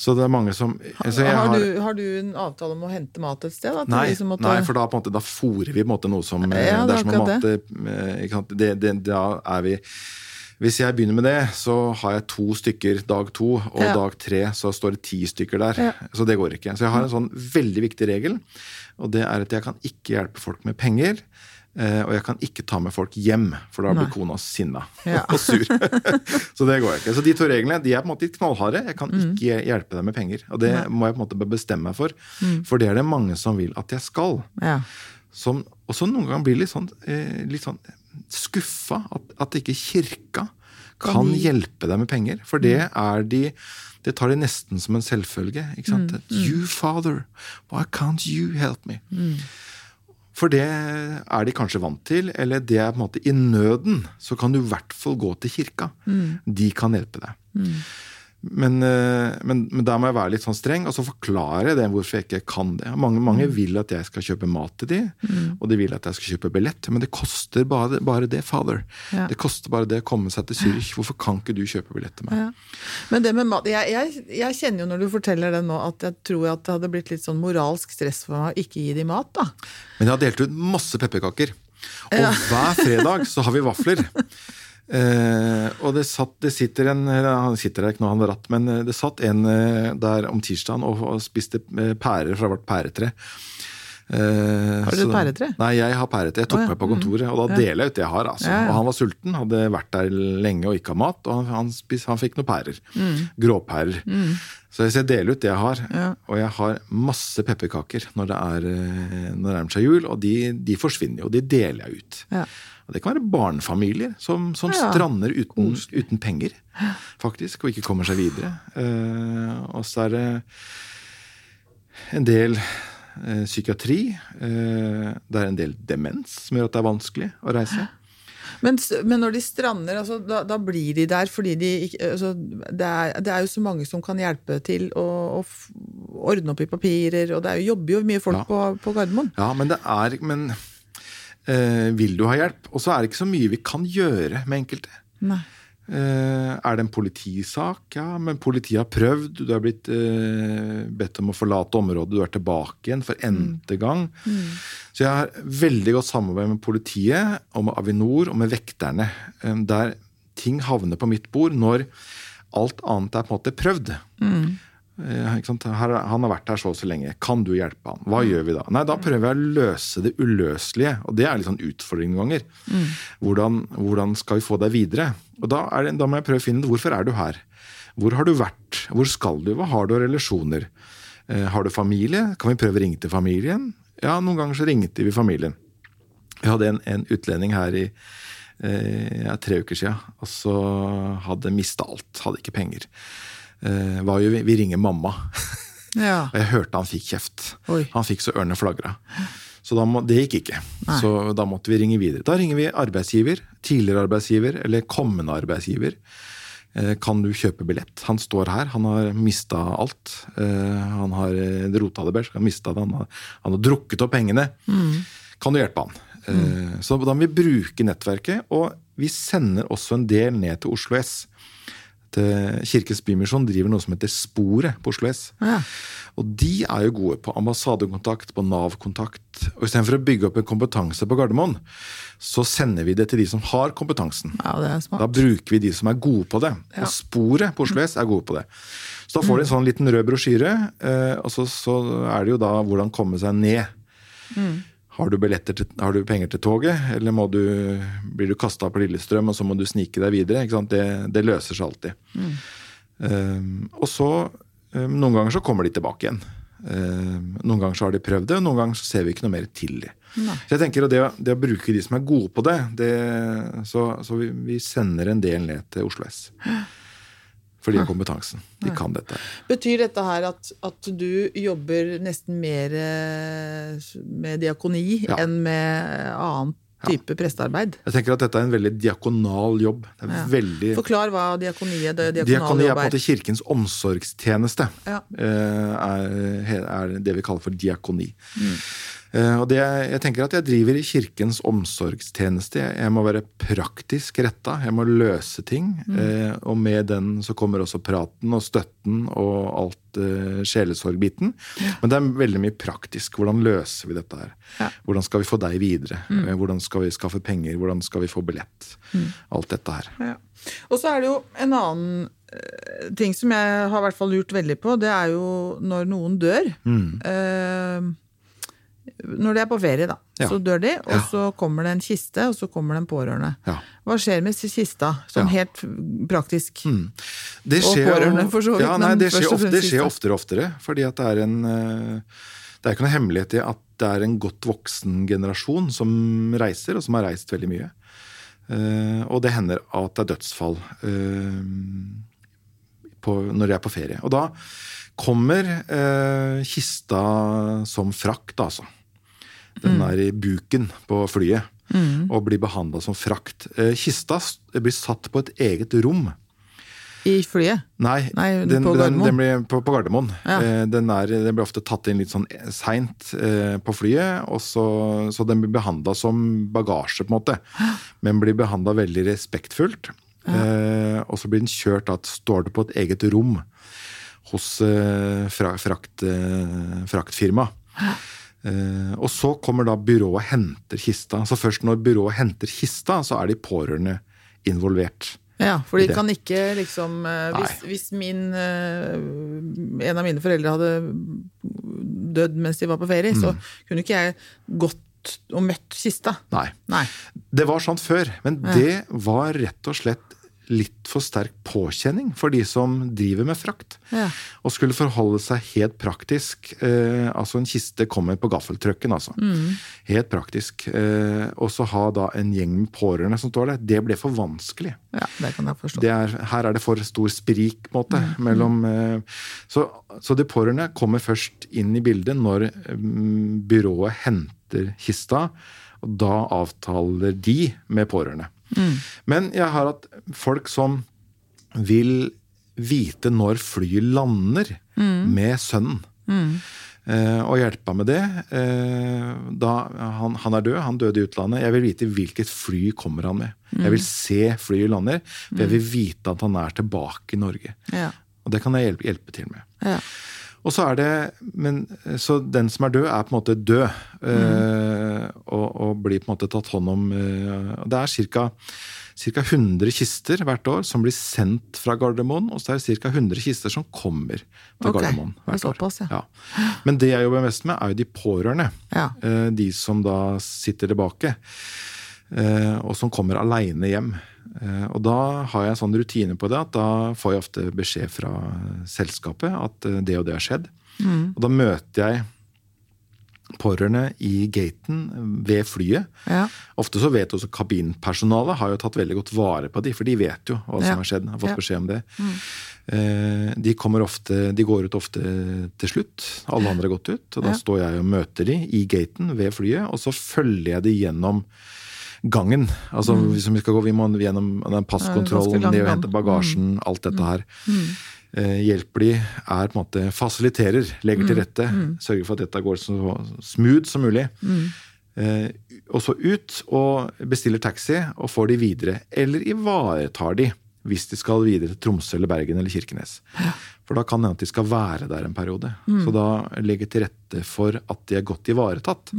Så det er mange som altså, har, har- du, har du en avtale om å hente mat et sted? Da, Nei, de som måtte- nei, for da, på en måte, da fôrer vi på en måte noe som eh, Ja, Det det er som å mate eh? Det, det, Da er vi Hvis jeg begynner med det, så har jeg to stykker dag to, og Ja. dag tre så står det ti stykker der. Ja. Så det går ikke. Så jeg har en sånn veldig viktig regel, og det er at jeg kan ikke hjelpe folk med penger. Eh, Og jeg kan ikke ta med folk hjem, for da blir Nei. kona sinna Ja. og sur. så det går ikke. Så de to reglene de er på en måte litt knallharde. Jeg kan Mm. ikke hjelpe deg med penger. Og det må jeg på en måte bestemme meg for, for det er det mange som vil at jeg skal Ja. som også noen ganger blir litt sånn, eh, litt sånn skuffa. At, at ikke kirka kan de- hjelpe deg med penger. For det er de Det tar de nesten som en selvfølge. ikke sant? You father, why can't you help me? For det er de kanskje vant til, eller det er på en måte i nøden. Så kan du i hvert fall gå til kirka. De kan hjelpe deg. Men, eh, men, men da må jeg være litt sånn streng, og så forklarer jeg det hvorfor jeg ikke kan det. Mange, mange vil at jeg skal kjøpe mat til de, og de vil at jeg skal kjøpe billett. Men det koster bare, bare det, father. Ja. Det koster bare det å komme seg til Zürich. Hvorfor kan ikke du kjøpe billett til meg? Ja. Men det med mat jeg, jeg, jeg kjenner jo når du forteller det nå, at jeg tror at det hadde blitt litt sånn moralsk stress for meg å ikke gi de mat, da. Men jeg har delt ut masse pepperkaker. Og hver fredag så har vi vafler. Eh, og det, satt, det sitter en Han sitter der ikke nå, han har ratt, men eh, det satt en eh, der om tirsdagen og, og spiste eh, pærer fra vårt pæretre. Eh, Har du et pæretre? Nei, jeg har pæretre. Jeg tok oh, ja. meg på kontoret, og da deler jeg ut det jeg har. Altså. Ja, ja. Og han var sulten, hadde vært der lenge og ikke hatt mat, og han, han, spis, han fikk noen pærer. Gråpærer. Så jeg deler ut det jeg har. Ja. Og jeg har masse pepperkaker når det er, når det nærmer seg jul, og de, de forsvinner jo. De deler jeg ut. Ja. Og det kan være barnefamilier som, som Ja. strander uten, uten penger, faktisk, og ikke kommer seg videre. Eh, og så er det en del eh, psykiatri. Eh, det er en del demens som gjør at det er vanskelig å reise. Men, men når de strander, altså, da, da blir de der fordi de altså, det, er, det er jo så mange som kan hjelpe til å, å ordne opp i papirer, og det er jo, jobber jo mye folk Ja. på, på Gardermoen. Ja, men det er Men eh, vil du ha hjelp? Og så er det ikke så mye vi kan gjøre med enkelte. Nei. Eh, er det en politisak? Ja, men politiet har prøvd. Du har blitt eh, bedt om å forlate området. Du er tilbake igjen for n-te gang. Så jeg har veldig godt samarbeid med politiet og med Avinor og med vekterne. eh, der ting havner på mitt bord når alt annet er på en måte prøvd. Her, han har vært her så og så lenge. Kan du hjelpe han? Hva gjør vi da? Nei, Da prøver jeg å løse det uløselige. Og det er litt sånn utfordring noen ganger. Hvordan, hvordan skal vi få deg videre? Og da, det, da må jeg prøve å finne hvorfor er du her? Hvor har du vært? Hvor skal du? Hva har du av relasjoner? Eh, har du familie? Kan vi prøve å ringe til familien? Ja, noen ganger så ringte vi familien. Vi hadde en, en utlending her i eh, tre uker siden, og så hadde mista alt. Hadde ikke penger. Eh, hva gjør vi? Ringer mamma. Ja. Og jeg hørte han fikk kjeft. Oi. Han fikk så ørene flagra. Så må, det gikk ikke. Så da måtte vi ringe videre. Da ringer vi arbeidsgiver, tidligere arbeidsgiver eller kommende arbeidsgiver. Eh, Kan du kjøpe billett? Han står her, han har mista alt. Eh, Han har eh, rota det bæsj, han han han har drukket opp pengene. Kan du hjelpe han? Eh, Så da må vi bruke nettverket, og vi sender også en del ned til Oslo S. Til Kirkens Bymisjon driver noe som heter Sporet på Oslo S. Ja. Og de er jo gode på ambassadekontakt, på Nav-kontakt. Og istedenfor å bygge opp en kompetanse på Gardermoen, så sender vi det til de som har kompetansen. ja, det er Da bruker vi de som er gode på det. Ja. Og sporet på Oslo S er gode på det. Så da får de en sånn liten rød brosjyre, eh, og så, så er det jo da hvordan komme seg ned. Har du, til, har du penger til toget, eller du, blir du kasta på Lillestrøm og så må du snike deg videre? Det, det løser seg alltid. Eh, og så, um, noen ganger så kommer de tilbake igjen. Um, noen ganger så har de prøvd det, og noen ganger så ser vi ikke noe mer til dem. Så jeg tenker at det, det å bruke de som er gode på det, det så, så vi, vi sender en del ned til Oslo S. For de har kompetansen. De kan dette. Betyr dette her at, at du jobber nesten mer eh, med diakoni Ja. enn med annen type prestearbeid? Jeg tenker at dette er en veldig diakonal jobb. Det er Ja. veldig Forklar hva diakoniet, det Diakoni er på en måte er. kirkens omsorgstjeneste. Ja. eh, Er, er det vi kaller for diakoni. Mm. Eh, Og det, jeg tenker at jeg driver i kirkens omsorgstjeneste. Jeg, må være praktisk retta. Jeg må løse ting. Mm. eh, Og med den så kommer også praten og støtten og alt eh, sjelesorgbiten. Men det er veldig mye praktisk. Hvordan løser vi dette her? Ja. Mm. Hvordan skal vi få deg videre? Mm. Hvordan skal vi skaffe penger? Hvordan skal vi få billett? Alt dette her. Ja. Og så er det jo en annen eh, ting som jeg har i hvert fall lurt veldig på. Det er jo når noen dør. Mm. Eh, når de er på ferie, da. Ja. Så dør de, og Ja. så kommer det en kiste, og så kommer det en pårørende. Ja. Hva skjer med kista, sånn helt praktisk? Det Og skjer, og pårørende, for så vidt, Ja, nei, det skjer, ofte, det skjer oftere og oftere. Fordi at det er en eh, Det er ikke noe hemmelighet i at det er en godt voksen generasjon som reiser, og som har reist veldig mye. Eh, og det hender at det er dødsfall eh, på, når de er på ferie. Og da kommer eh, kista som frakt, altså. Den Mm. er i buken på flyet og blir behandla som frakt. Eh, kista blir satt på et eget rom. I flyet? Nei, Nei, den, på Gardermoen. den blir på, på Gardermoen. Ja. Eh, den, er, den blir ofte tatt inn litt sånn seint eh, på flyet, så, så den blir behandla som bagasje, på en måte. Men blir behandla veldig respektfullt. Eh, og så blir den kjørt da, står det på et eget rom hos eh, fra, frakt, eh, fraktfirma. Eh, og så kommer da byrået og henter kista. Så først når byrået henter kista, så er de pårørende involvert. Ja, for de kan ikke liksom Hvis, hvis min En av mine foreldre hadde dødd mens de var på ferie, så Mm. kunne ikke jeg gått og møtt kista. Nei. Nei. Det var sånn før, men det var rett og slett litt for sterk påkjenning for de som driver med frakt. Ja. Og skulle forholde seg helt praktisk. Eh, altså en kiste kommer på gaffeltrucken, altså. Helt praktisk. Eh, og så ha da en gjeng med pårørende som står der. Det ble for vanskelig. ja, det kan jeg forstå. Det er, her er det for stor sprik, på en måte, mellom eh, så, så de pårørende kommer først inn i bildet når mm, byrået henter kista, og da avtaler de med pårørende. Men jeg har hatt folk som vil vite når flyet lander med sønnen. Eh, og hjelpa med det. Eh, da han, han er død, han døde i utlandet. Jeg vil vite hvilket fly kommer han med. Jeg vil se flyet lander, for jeg vil vite at han er tilbake i Norge. Ja. Og det kan jeg hjelpe, hjelpe til med. Ja. Og så er det men, Så den som er død, er på en måte død. eh, og, og blir på en måte tatt hånd om. eh, det er ca. 100 kister hvert år som blir sendt fra Gardermoen, og så er det ca. 100 kister som kommer til okay. Gardermoen det er hvert år. såpass, ja. Men det jeg jobber mest med, er jo de pårørende. Ja. Eh, De som da sitter tilbake, eh, og som kommer aleine hjem. Eh, Og da har jeg en sånn rutine på det at da får jeg ofte beskjed fra selskapet at eh, det og det har skjedd. Mm. Og da møter jeg pårørende i gaten ved flyet. Ja. Ofte så vet også kabinpersonalet har jo tatt veldig godt vare på de, for de vet jo hva som Ja. har skjedd. har fått Ja. beskjed om det. Mm. De kommer ofte, de går ut ofte til slutt. Alle andre har gått ut. Og da står jeg og møter de i gaten ved flyet, og så følger jeg de gjennom gangen. Altså hvis vi skal gå vi må gjennom den passkontrollen, Mm. Det å hente bagasjen, alt dette her. Eh, hjelper de, er på en måte fasiliterer, legger til rette, sørger for at dette går så smooth som mulig. Eh, og så ut og bestiller taxi og får de videre. Eller ivaretar de hvis de skal videre til Tromsø eller Bergen eller Kirkenes. For da kan det at de skal være der en periode. Så da legge til rette for at de er godt ivaretatt.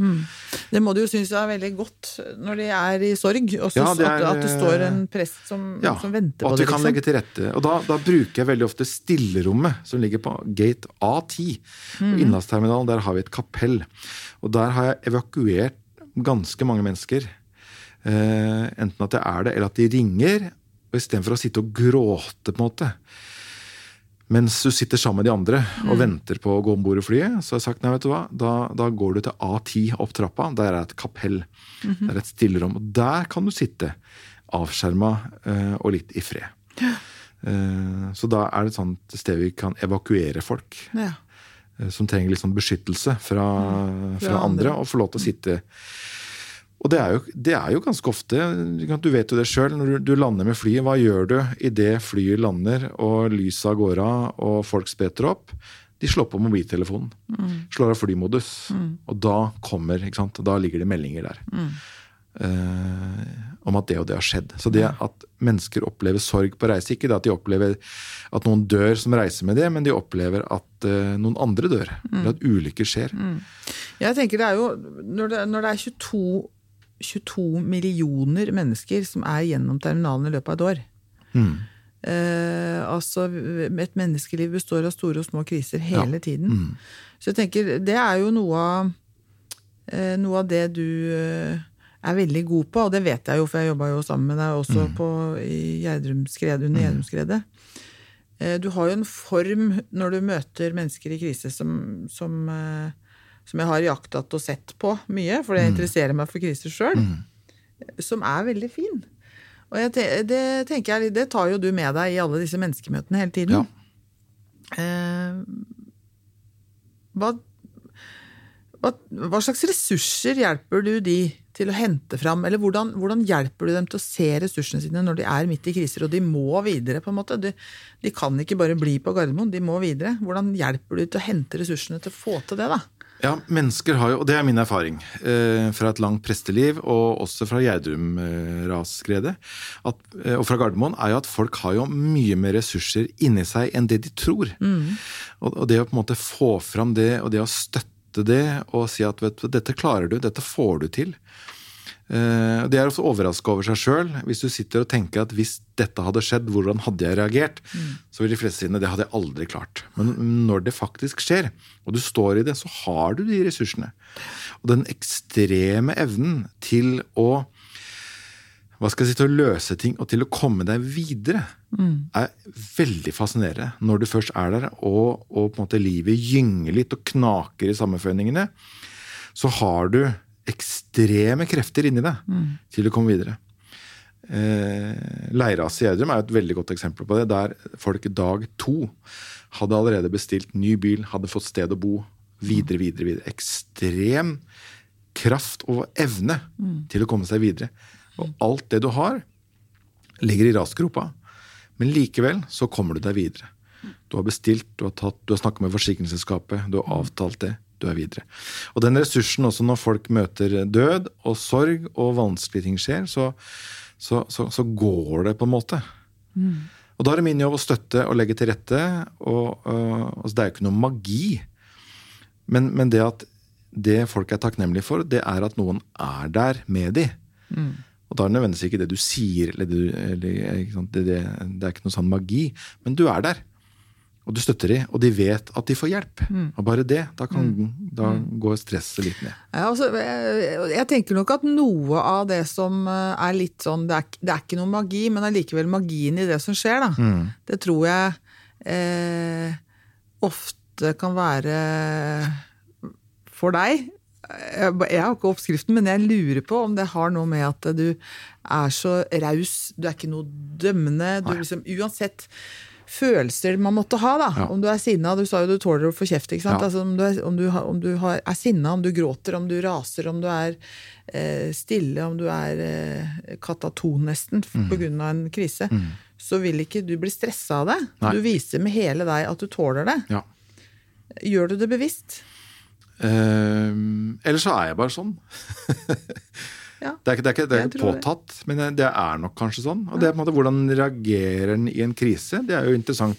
Det må du jo synes er veldig godt når de er i sorg. Og Ja, det at, at det står en prest som, Ja, som venter og Ja, at vi kan Liksom. legge til rette. Og da, da bruker jeg veldig ofte stillerommet som ligger på gate A10. Mm. Og Innlandsterminalen, der har vi et kapell. Og der har jeg evakuert ganske mange mennesker. Eh, enten at det er det, eller at de ringer. Og istedenfor å sitte og gråte, på en måte, mens du sitter sammen med de andre og venter på å gå om bord i flyet, så har jeg sagt nei, vet du hva, da, da går du til A10 opp trappa. Der er et kapell. Det er et stillerom. Og der kan du sitte avskjerma eh, og litt i fred. Eh, Så da er det et sånt sted vi kan evakuere folk Ja. eh, som trenger litt sånn beskyttelse fra, Mm. fra fra andre, andre. og få lov til å sitte Og det er jo, det er jo ganske ofte Du vet jo det sjøl. Når du, du lander med flyet, hva gjør du idet flyet lander og lyset av gårde og folk spretter opp? De slår på mobiltelefonen. Mm. Slår av flymodus. Og da kommer, ikke sant? Da ligger det meldinger der. Mm. Uh, om at det og det har skjedd. Så det at mennesker opplever sorg på reise, ikke det at de opplever at noen dør som reiser med det, men de opplever at uh, noen andre dør. Eller at ulykker skjer. Jeg tenker det er jo Når det, når det er 22, 22 millioner mennesker som er gjennom terminalen i løpet av et år Mm. eh, Altså, et menneskeliv består av store og små kriser hele tiden. Mm. Så jeg tenker, det er jo noe av eh, Noe av det du eh, er veldig god på, og det vet jeg jo, for jeg jobba jo sammen med deg også på, i Gjerdrumskred, under Gjerdrumskredet. Eh, Du har jo en form når du møter mennesker i krise som, som, eh, som jeg har jaktet og sett på mye, for jeg interesserer meg for kriser sjøl, som er veldig fin. Og jeg, det tenker jeg, det tar jo du med deg i alle disse menneskemøtene hele tiden. Ja. Eh, hva, hva, hva slags ressurser hjelper du de til å hente fram? Eller hvordan, hvordan hjelper du dem til å se ressursene sine når de er midt i kriser, og de må videre? på en måte? De, de kan ikke bare bli på Gardermoen, de må videre. Hvordan hjelper du til å hente ressursene til å få til det? da? Ja, mennesker har jo, og det er min erfaring eh, fra et langt presteliv, og også fra Gjerdrum-rasskredet, eh, og fra Gardermoen, er jo at folk har jo mye mer ressurser inni seg enn det de tror. Og, og det å på en måte få fram det, og det å støtte det, og si at vet dette klarer du, dette får du til. Eh, De er ofte overraska over seg sjøl. Hvis du sitter og tenker at hvis dette hadde skjedd, hvordan hadde jeg reagert? Så vil de fleste si det hadde jeg aldri klart. Men når det faktisk skjer, og du står i det, så har du de ressursene. Og den ekstreme evnen til å hva skal jeg si, til å løse ting og til å komme deg videre, er veldig fascinerende. Når du først er der, og, og på en måte livet gynger litt og knaker i sammenføyningene, så har du ekstreme krefter inni deg til å komme videre. Eh, Leiras i Gjerdrum er et veldig godt eksempel på det, der folk dag to hadde allerede bestilt ny bil, hadde fått sted å bo, videre, videre, videre. Ekstrem kraft og evne til å komme seg videre. Og alt det du har, ligger i rasgropa. Men likevel så kommer du deg videre. Du har bestilt, du har, tatt, du har snakket med forsikringsselskapet, du har avtalt det, du er videre. Og den ressursen også når folk møter død og sorg og vanskelige ting skjer, så, så, så, så går det på en måte. Og da er det min jobb å støtte og legge til rette. Og, øh, altså det er jo ikke noe magi. Men, men det at det folk er takknemlige for, det er at noen er der med de. Og da er det nødvendigvis ikke det du sier, eller, eller? Det, det, det er ikke noe sånn magi, men du er der. Og du støtter de, og de vet at de får hjelp. Og bare det, da, kan, da går stresset litt ned. Ja, altså, jeg, jeg tenker nok at noe av det som eh, er litt sånn Det er, det er ikke noe magi, men allikevel magien i det som skjer, da. Det tror jeg eh, ofte kan være for deg. Jeg, jeg har ikke oppskriften, men jeg lurer på om det har noe med at du er så raus. Du er ikke noe dømmende. Du liksom, uansett følelser man måtte ha, da. Ja. Om du er sinna, du sa jo du tåler å få kjeft. ikke sant? Ja. Altså, om du, er, om du, har- om du har, er sinna, om du gråter, om du raser, om du er eh, stille, om du er eh, kataton nesten Mm. av en krise, så vil ikke du bli stressa av det. Nei. Du viser med hele deg at du tåler det. Ja. Gjør du det bevisst? Eh, eller så er jeg bare sånn. Ja. Det er ikke, det er ikke, det er ikke påtatt, det. men det- er nok kanskje sånn. Og det er på en måte Hvordan reagerer en i en krise? Det er jo interessant.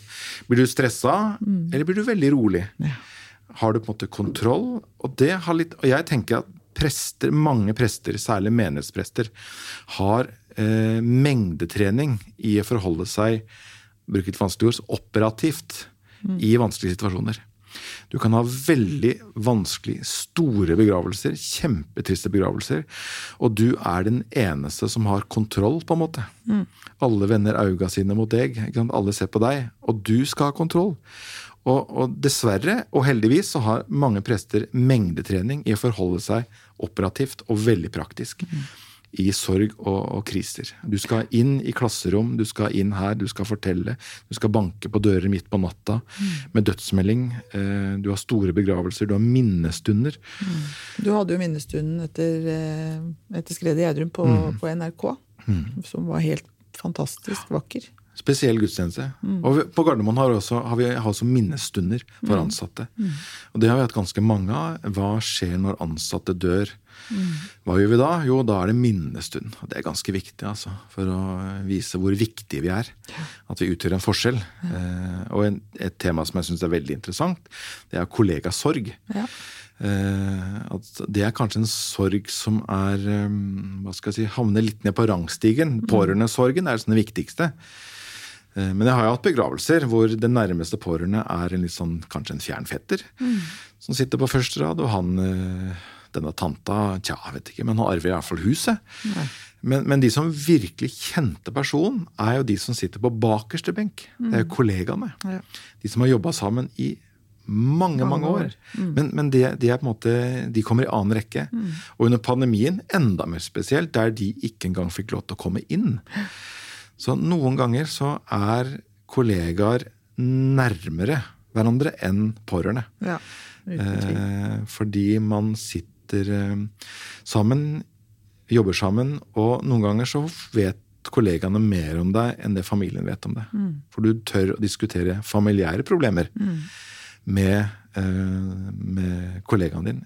Blir du stressa, eller blir du veldig rolig? Mm. Ja. Har du på en måte kontroll? Og det har litt, og jeg tenker at prester, mange prester, særlig menighetsprester, har eh, mengdetrening i å forholde seg, bruke et vanskelig ord, operativt i vanskelige situasjoner. Du kan ha veldig vanskelig store begravelser, kjempetriste begravelser, og du er den eneste som har kontroll, på en måte. Alle vender auga sine mot deg, alle ser på deg, og du skal ha kontroll. Og, og dessverre, og heldigvis, så har mange prester mengdetrening i å forholde seg operativt og veldig praktisk. I sorg og, og, kriser. Du skal inn i klasserom, du skal inn her, du skal fortelle. Du skal banke på dører midt på natta mm. med dødsmelding. Eh, du har store begravelser, du har minnestunder. Mm. Du hadde jo minnestunden etter, eh, etter skredet i Gjerdrum på, mm. på, NRK, mm. som var helt fantastisk vakker. Spesiell gudstjeneste. Mm. Og på Gardermoen har, også, har vi også minnestunder for mm. ansatte. Mm. Og det har vi hatt ganske mange av. Hva skjer når ansatte dør? Mm. Hva gjør vi da? Jo, da er det minnestund. Og det er ganske viktig altså, for å vise hvor viktige vi er. At vi utgjør en forskjell. Ja. Eh, og en, et tema som jeg syns er veldig interessant, det er kollegasorg. Ja. Eh, at det er kanskje en sorg som er eh, hva skal jeg si, havner litt ned på rangstigen. Mm. Pårørendesorgen er den det viktigste. Eh, men jeg har jo hatt begravelser hvor den nærmeste pårørende er en litt sånn, kanskje en fjern fetter. Mm. Som sitter på første rad, og han eh, denne tanta Tja, jeg vet ikke, men han arver iallfall huset. Men, men, de som virkelig kjente personen, er jo de som sitter på bakerste benk. Mm. Det er jo mm. kollegaene. Ja. De som har jobba sammen i mange, mange år. Mm. Men, men de, de, er på en måte, de kommer i annen rekke. Mm. Og under pandemien enda mer spesielt, der de ikke engang fikk lov til å komme inn. Så noen ganger så er kollegaer nærmere hverandre enn pårørende. Ja, eh, fordi man sitter eh, sammen, jobber sammen, og noen ganger så vet kollegaene mer om deg enn det familien vet om deg. Mm. For du tør å diskutere familiære problemer mm. med, eh, med, kollegaen din.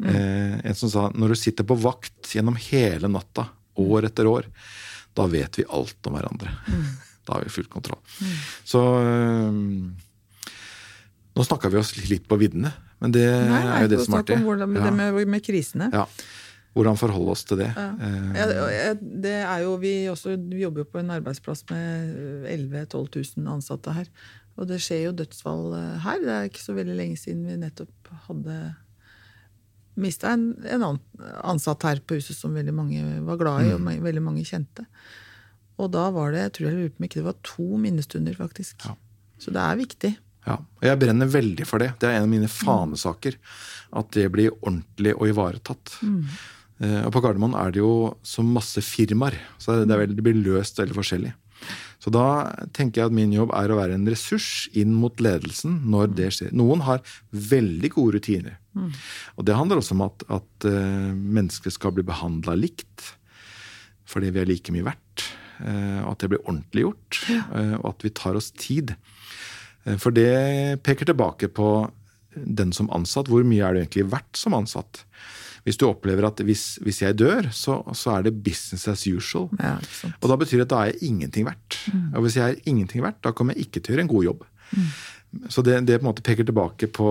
Mm. Eh, en som sa når du sitter på vakt gjennom hele natta, år etter år, da vet vi alt om hverandre. Mm. Da har vi full kontroll. Mm. Så øh, Nå snakka vi oss litt på viddene, men det Nei, er jo det som er artig. Hvordan, ja. Det med, med krisene. Ja. Hvordan forholde oss til det. Ja. Uh, ja, det er jo, vi, også, vi jobber jo på en arbeidsplass med 11 000-12 000 ansatte her. Og det skjer jo dødsfall eh, her. Det er ikke så veldig lenge siden vi nettopp hadde mista en, en, ansatt her på huset som veldig mange var glad i, og mm. veldig mange kjente. Og da var det jeg tror jeg lurer på om ikke det var to minnestunder, faktisk. Ja. Så det er viktig. Ja, og Jeg brenner veldig for det. Det er en av mine fanesaker. At det blir ordentlig og ivaretatt. Mm. Eh, og på Gardermoen er det jo så masse firmaer, så det, veldig, det blir løst veldig forskjellig. Så da tenker jeg at min jobb er å være en ressurs inn mot ledelsen når det skjer. Noen har veldig gode rutiner. Mm. Og det handler også om at, at uh, mennesker skal bli behandla likt. Fordi vi er like mye verdt. Uh, at det blir ordentlig gjort. Ja. Uh, og at vi tar oss tid. for det peker tilbake på den som ansatt. Hvor mye er du egentlig verdt som ansatt? hvis du opplever at hvis, hvis jeg dør, så, så, er det business as usual. Ja, og da betyr det at da er jeg ingenting verdt. Mm. Og hvis jeg er ingenting verdt, da kommer jeg ikke til å gjøre en god jobb. Mm. Så det, det, på en måte peker tilbake på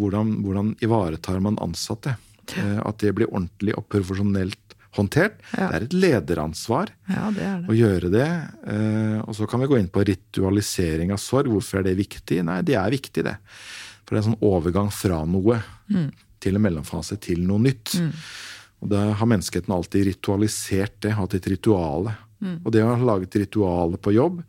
hvordan, hvordan ivaretar man ansatte. Eh, at det blir ordentlig og profesjonelt håndtert. Ja. Det er et lederansvar ja, det er det. å gjøre det. Eh, og så kan vi gå inn på ritualisering av sorg. Hvorfor er det viktig? Nei, det er viktig, det. For det er en sånn overgang fra noe. Mm til en mellomfase til noe nytt. Mm. Og da har menneskeheten alltid ritualisert det, hatt et rituale. Mm. Og det å ha laget ritualet på jobb,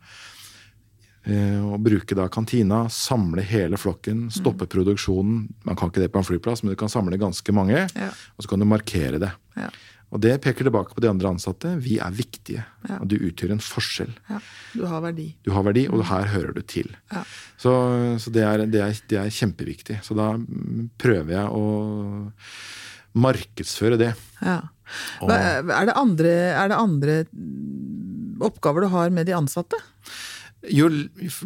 eh, og bruke da kantina, samle hele flokken, stoppe mm. produksjonen Man kan ikke det på en flyplass, men du kan samle ganske mange, ja. og så kan du markere det. Ja. Og det peker tilbake på de andre ansatte. Vi er viktige. Ja. Og du utgjør en forskjell. Ja. Du har verdi. Du har verdi, Og her hører du til. Ja. Så, så det, er, det, er, det, er, kjempeviktig. Så da prøver jeg å markedsføre det. Ja. Og, er, det andre, er det andre oppgaver du har med de ansatte? Jo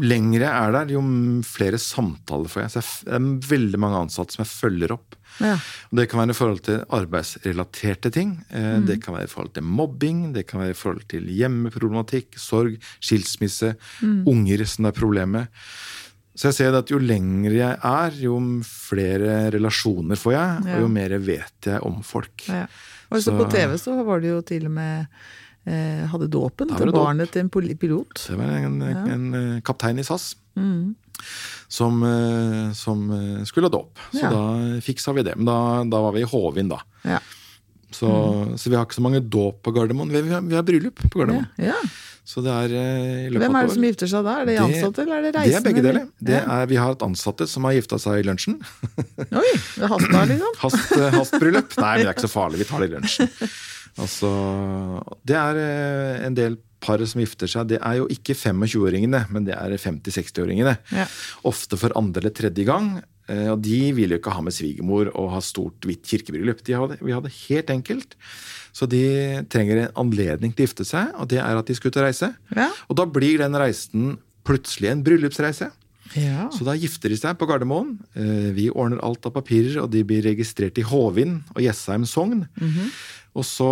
lengre jeg er der, jo flere samtaler får jeg. Så det er veldig mange ansatte som jeg følger opp. Ja. Det kan være i forhold til arbeidsrelaterte ting. Eh, mm. Det kan være i forhold til mobbing, det kan være i forhold til hjemmeproblematikk, sorg, skilsmisse, mm. unger som det er problemet. Så jeg ser at jo lengre jeg er, jo flere relasjoner får jeg, ja. og jo mer vet jeg om folk. Ja. Og så, på TV så var det jo til og med hadde dåpen til barnet til en pilot. Det var en, en, en eh, kaptein i SAS. Mm som, eh, som eh, skulle ha dåp. Så ja. da fiksa vi det. Men da, da var vi i Håvin, da. Ja. Så, mm. så, vi har ikke så mange dåp på Gardermoen. Vi har, vi har bryllup på Gardermoen. Ja. Så det er eh, Hvem er det som gifter seg da? Er det ansatte eller er det reisende? Det er begge deler. Det er, vi har hatt ansatte som har gifta seg i lunsjen. Oi, det hasta liksom? Hast, hastbryllup. Nei, men det er ikke så farlig. Vi tar det i lunsjen. Altså, det er eh, en del par som gifter seg. Det er jo ikke 25-åringene, men det er 50-60-åringene. Ja. Ofte for andre eller tredje gang. eh, Og de vil jo ikke ha med svigermor og ha stort, hvitt kirkebryllup. De hadde, vi hadde helt enkelt. Så de trenger en anledning til å gifte seg, og det er at de skal ut og reise. Ja. Og da blir den reisen plutselig en bryllupsreise. Ja. Så da gifter de seg på Gardermoen. Eh, Vi ordner alt av papirer, og de blir registrert i Håvind og Jessheim sogn. Og så,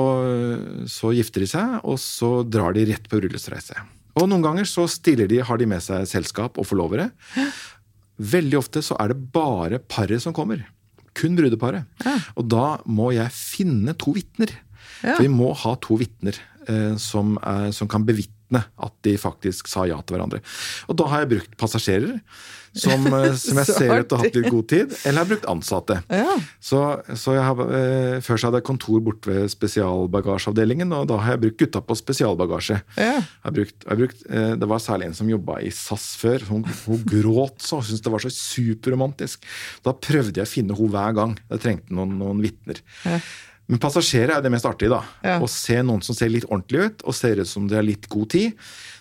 så gifter de seg, og så drar de rett på bryllupsreise. Og noen ganger så stiller de, har de med seg selskap og forlovere. Veldig ofte så er det bare paret som kommer. Kun brudeparet. Og da må jeg finne to vitner. Ja. For vi må ha to vitner eh, som, som kan bevitne at de faktisk sa ja til hverandre. Og da har jeg brukt passasjerer, som, eh, som jeg ser ut til å ha hatt litt god tid. Eller jeg har brukt ansatte. Ja. Så, så jeg har, eh, Før så hadde jeg kontor borte ved spesialbagasjeavdelingen, og da har jeg brukt gutta på spesialbagasje. Ja. Jeg har brukt, jeg har brukt, eh, det var særlig en som jobba i SAS før. Hun, hun gråt så, syntes det var så superromantisk. Da prøvde jeg å finne henne hver gang jeg trengte noen, noen vitner. Ja. Men passasjerer er det mest artige. da. Ja. Å se noen som ser litt ordentlig ut, og ser ut som de har litt god tid.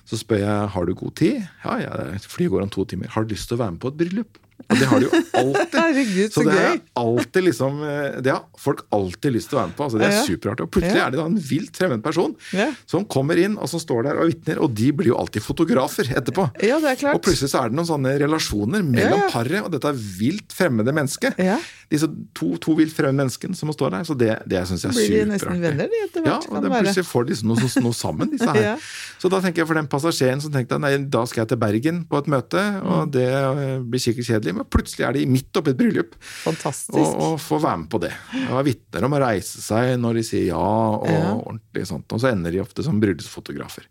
Så spør jeg har du god tid. Ja, ja, flyet går om to timer. Har du lyst til å være med på et bryllup? Og det har de jo alltid. Herregud, så det er alltid liksom, eh, det har folk alltid lyst til å være med på. Altså, det er Ja. superartig. Og plutselig Ja. er det da en vilt fremmed person Ja. som kommer inn og som står der og vitner, og de blir jo alltid fotografer etterpå. Ja, det er klart. Og plutselig så er det noen sånne relasjoner mellom Ja, ja. paret og dette vilt fremmede mennesket. Ja. Disse to, to vilt fremmede menneskene som står der. Så det, det syns jeg er superartig. Blir de nesten venner, de, etter Ja, og det plutselig får de noe, noe, sammen, disse her. Ja. Så da tenker jeg for den passasjeren som tenkte nei, da skal jeg til Bergen på et møte, og Mm. det eh, blir sikkert kjedelig, men plutselig er de midt oppi et bryllup Fantastisk. og, og får være med på det. Jeg har vitner om å reise seg når de sier ja, og Ja. ordentlig sånt, og så ender de ofte som bryllupsfotografer.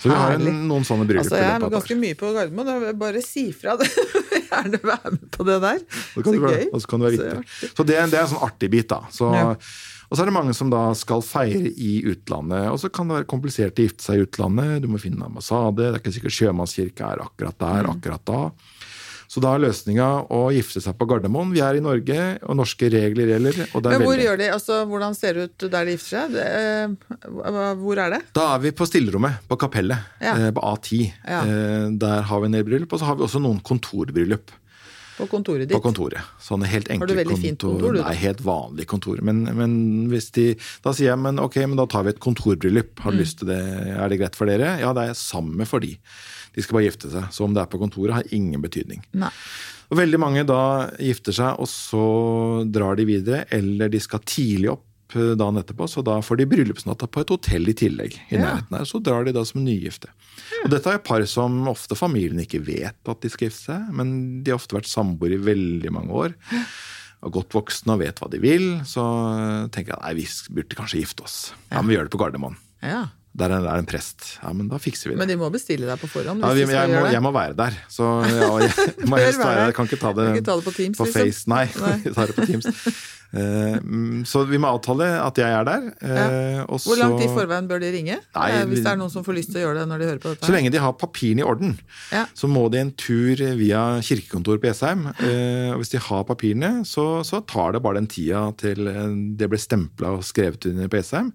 Så vi har en, noen sånne bryllup Altså, jeg er ganske mye på Gardermoen. jeg Bare si fra. det. Gjerne være med på det der. Så kan Så gøy. og så kan du være Så vitne. artig. Så det, det er en sånn artig bit, da. Så, Ja. Og så er det mange som da skal feire i utlandet. Og så kan det være komplisert å gifte seg i utlandet. Du må finne en ambassade. Det er ikke sikkert sjømannskirka er akkurat der Mm. akkurat da. Så da er løsninga å gifte seg på Gardermoen. Vi er i Norge, og norske regler gjelder. Og det er Men hvor veldig- gjør de, altså, hvordan ser det ut der de gifter seg? Det, eh, hvor er det? Da er vi på stillerommet på kapellet Ja. eh, på A10. Ja. Eh, Der har vi en del bryllup, og så har vi også noen kontorbryllup. På kontoret ditt? På kontoret. Sånne helt enkle har du veldig fint kontor, du. Nei, helt vanlig kontor. Men, men hvis de, da sier jeg men ok, men da tar vi et kontorbryllup. Har du Mm. lyst til det? Er det greit for dere? Ja, det er samme for de. De skal bare gifte seg. Så om det er på kontoret, har ingen betydning. Nei. Og veldig mange da gifter seg, og så drar de videre, eller de skal tidlig opp eh, dagen etterpå, så da får de bryllupsnatta på et hotell i tillegg. i Ja. nærheten her, Så drar de da som nygifte. Og dette er par som ofte familien ikke vet at de skal gifte seg, men de har ofte vært samboere i veldig mange år. Og godt voksne og vet hva de vil, så tenker jeg nei, vi burde kanskje gifte oss. Ja, men vi gjør det på Gardermoen. Ja. Der er det en prest. Ja, men da fikser vi det. Men de må bestille deg på forhånd? Ja, vi, jeg, må, jeg må være der. Så ja, jeg, må helst være der. kan ikke ta det, ikke ta det på Teams, liksom? Face. Nei, Nei. tar det på Teams. Eh, mm, så vi må avtale at jeg er der. Ja. og Hvor langt i forveien bør de ringe? Nei, Eh, Hvis det er noen som får lyst til å gjøre det når de hører på dette? Så lenge de har papirene i orden, Ja. så må de en tur via kirkekontoret på Jessheim. Eh, og hvis de har papirene, så, så tar det bare den tida til eh, det ble stempla og skrevet under på Jessheim.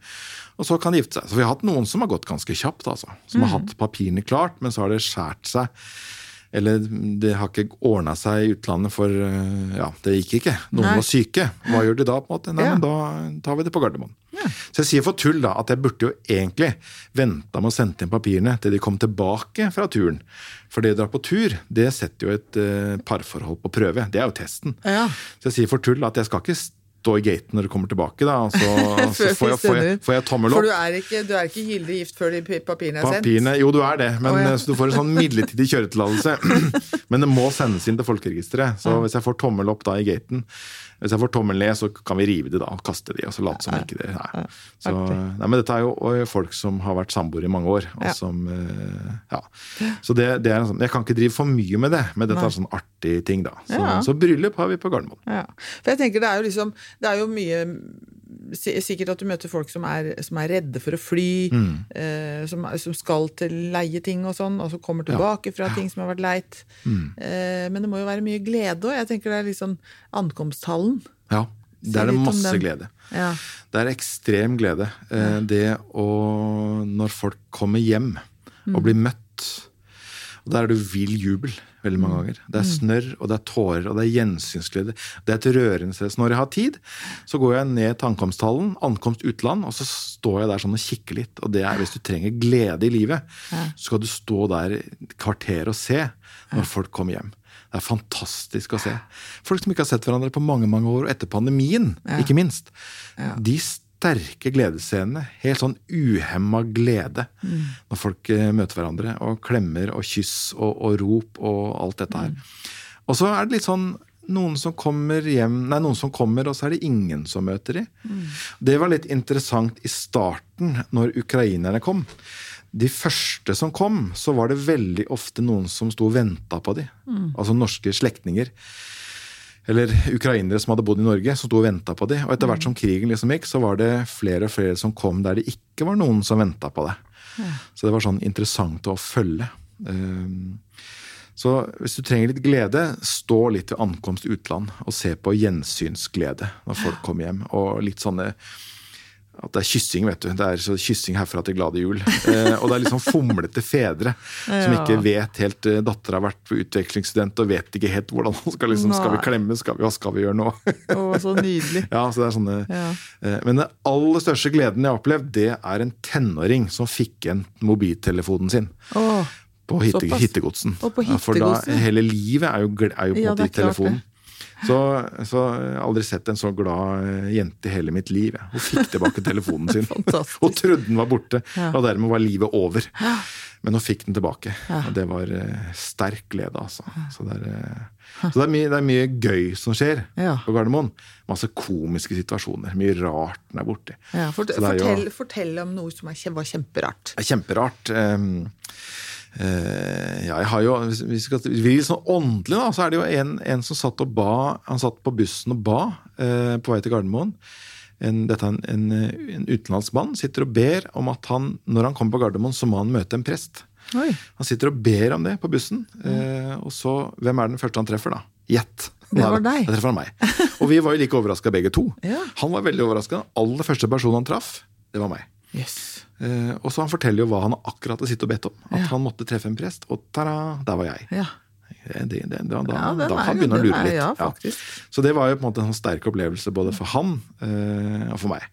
Og så kan de gifte seg. Så vi har hatt noen som har gått ganske kjapt, altså. Som Mm. har hatt papirene klart, men så har det skjært seg. Eller det har ikke ordna seg i utlandet, for eh, ja, det gikk ikke. Noen Nei. var syke. Hva gjør de da? på en måte? Nei, Ja. men Da tar vi det på Gardermoen. Så jeg sier for tull da, at jeg burde jo egentlig venta med å sende inn papirene til de kom tilbake fra turen. For det å dra på tur, det setter jo et eh, parforhold på prøve. Det er jo testen. Ja. Så jeg sier for tull at jeg skal ikke stå i gaten når du kommer tilbake, da. Så, så får, jeg, får, jeg, får jeg tommel For opp. du er ikke, du er ikke gyldig gift før de papirene er sendt? Jo, du er det, men oh, ja. eh, så du får en sånn midlertidig kjøretillatelse. men det må sendes inn til folkeregisteret. Så hvis jeg får tommel opp da i gaten, hvis jeg får tommelen ned, så kan vi rive de da og kaste de, og så late som ikke det Nei. Så, nei, men dette er jo folk som har vært samboere i mange år. Og som, eh, ja. Så det, det er en sånn, jeg kan ikke drive for mye med det, men dette er en sånn artig ting, da. Så, så bryllup har vi på Gardermoen. Ja. For jeg tenker det er jo liksom Det er jo mye Sikkert at du møter folk som er, som er redde for å fly, Mm. eh, som, som skal til leie ting og sånn, og så kommer tilbake fra ting som har vært leit. Mm. Eh, men det må jo være mye glede òg. Jeg tenker det er liksom ankomsthallen. Ja. det er det masse glede. Ja. Det er ekstrem glede. Eh, det å Når folk kommer hjem og blir møtt. Og der er det vill jubel veldig mange ganger. Det er snørr, og det er tårer, og det er gjensynsglede. Det er et rørende sted. Så når jeg har tid, så går jeg ned til ankomsthallen, ankomst utland, og så står jeg der sånn og kikker litt. Og det er hvis du trenger glede i livet, så skal du stå der et kvarter og se når folk kommer hjem. Det er fantastisk å se. Folk som ikke har sett hverandre på mange mange år, og etter pandemien, ikke minst. De sterke gledesscenene. Helt sånn uhemma glede når folk eh, møter hverandre. Og klemmer og kyss og, og rop og alt dette her. Og så er det litt sånn noen som kommer hjem, nei, noen som kommer, og så er det ingen som møter de. Det var litt interessant i starten, når ukrainerne kom. De første som kom, så var det veldig ofte noen som sto og venta på de. Altså norske slektninger. Eller ukrainere som hadde bodd i Norge, som sto og venta på de. Og etter hvert som krigen liksom gikk, så var det flere og flere som kom der det ikke var noen som venta på det. Så det var sånn interessant å følge. Um, Så hvis du trenger litt glede, stå litt ved ankomst utland og se på gjensynsglede når folk kommer hjem. Og litt sånne at det er kyssing, vet du. Det er så kyssing herfra til glade jul. Eh, og det er sånn fomlete fedre som ikke vet helt eh, Dattera har vært på utvekslingsstudent og vet ikke helt hvordan skal liksom, Skal vi klemme? Skal vi, hva skal vi gjøre nå? Å, så nydelig. ja, så det er sånne Ja. eh, Men den aller største gleden jeg har opplevd, det er en tenåring som fikk igjen mobiltelefonen sin. Åh, På hitte, hittegodsen. Og på Ja, for da, hele livet er jo, er jo på Ja, en måte det Så, så jeg har aldri sett en så glad eh, jente i hele mitt liv. jeg. Hun fikk tilbake telefonen sin. og Hun trodde den var borte, Ja. og dermed var livet over. Men hun fikk den tilbake. Ja. Og det var eh, sterk glede, altså. Så, det er, eh, så det, er mye, det er mye gøy som skjer Ja. på Gardermoen. Masse komiske situasjoner. Mye rart den er borti. fort, jo- fortell, fortell om noe som er, var kjemperart. Er kjemperart. Um, ja, jeg har jo, hvis vi skal litt sånn åndelig, da, så er det jo en, en som satt og ba Han satt på bussen og ba eh, på vei til Gardermoen. En, dette er en, en, en utenlandsk mann sitter og ber om at han, når han kommer på Gardermoen, så må han møte en prest. Oi. Han sitter og ber om det på bussen. Eh, og så, hvem er den første han treffer, da? Gjett. Det var deg. Da treffer han meg. Og vi var jo like overraska begge to. Ja. Han var veldig overraska. Aller første personen han traff, det var meg. Yes. Eh, og så Han forteller jo hva han akkurat har sittet og bedt om. At Ja. han måtte treffe en prest, og ta-da, der var jeg. Ja. Det, det, det, da Ja, da kan han begynne å lure litt. ja, faktisk. Så det var jo på en måte en sånn sterk opplevelse både for han eh, og for meg.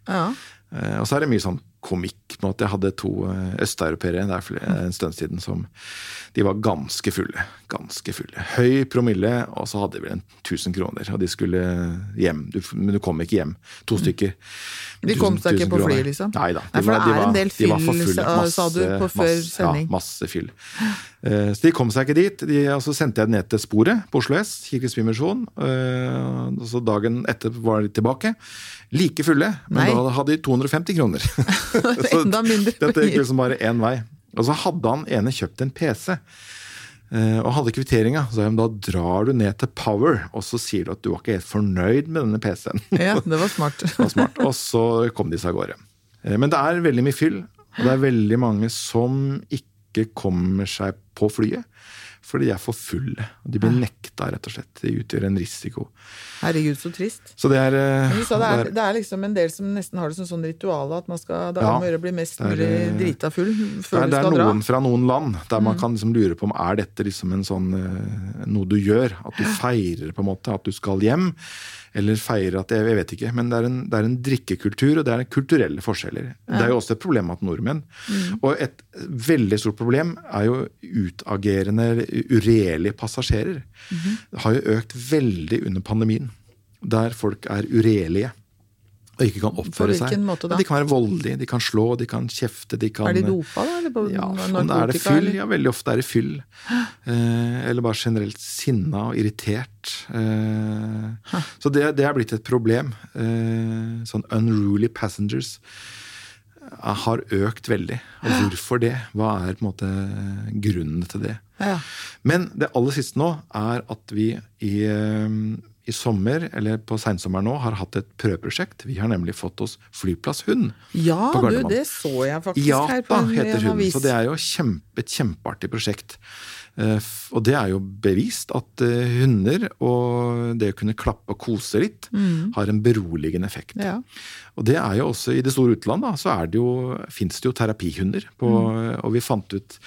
Eh, og så er det mye sånn komikk. på måte. Jeg hadde to eh, østeuropeere er en stund siden som de var ganske fulle. Ganske fulle. Høy promille, og så hadde de vel en 1000 kroner. Og de skulle hjem. Du, men du kom ikke hjem. To stykker. Mm. De kom seg ikke på flyet, liksom? Nei da. Nei, for det er en del de var for fulle. masse, sa du på før masse, sending. Ja, masse fyll. Eh, Så de kom seg ikke dit. De, og så sendte jeg dem ned til sporet på Oslo S, Kirkens Bymisjon. Så dagen etter var de tilbake. Like fulle, men Nei. da hadde de 250 kroner. Så Enda mindre Dette gikk liksom bare én vei. Og så hadde han ene kjøpt en PC. eh, Og hadde kvitteringa. Så da drar du ned til Power, og så sier du at du var ikke helt fornøyd med denne PC-en. Ja, det var smart. Det var smart. Og så kom de seg av gårde. Eh, Men det er veldig mye fyll, og det er veldig mange som ikke kommer seg på flyet. Fordi de er for fulle. De blir nekta, rett og slett. De utgjør en risiko. Herregud, så trist. Så det er, eh, du sa det, er, det er liksom en del som nesten har det som sånn ritual at man skal det er om å gjøre å bli mest mulig eh, drita full før er, dra. det er skal noen fra noen land der man kan liksom lure på om er dette liksom en sånn eh, noe du gjør. At du feirer på en måte at du skal hjem. Eller feirer at Jeg vet ikke. Men det er en, det er en drikkekultur, og det er kulturelle forskjeller. Det er jo også et problem at nordmenn. Og et veldig stort problem er jo utagerende, uregjerlige passasjerer. Det har jo økt veldig under pandemien. Der folk er uregjerlige. Og ikke kan oppføre seg. hvilken måte da? Ja, De kan være voldelige, de kan slå, de kan kjefte. De kan, Er de dopa, da? Eller på ja, narkotika? er det fyll. eller? Ja, veldig ofte er det fyll. Eh, eller bare generelt sinna og irritert. Eh, så det, det er blitt et problem. Eh, sånn unruly passengers eh, har økt veldig. Og hvorfor det? Hva er på en måte grunnen til det? Ja. Men det aller siste nå er at vi i, eh, i sommer, eller på seinsommeren nå, har hatt et prøveprosjekt. Vi har nemlig fått oss flyplasshund. Ja, på du, Ja, det så jeg faktisk her på en, heter en hun. avis. Så det er jo kjempe, et kjempeartig prosjekt. Eh, Og det er jo bevist at eh, hunder og det å kunne klappe og kose litt har en beroligende effekt. Ja. Og det er jo også i det store utland, så er det jo, fins det jo terapihunder. På, Og vi fant ut eh,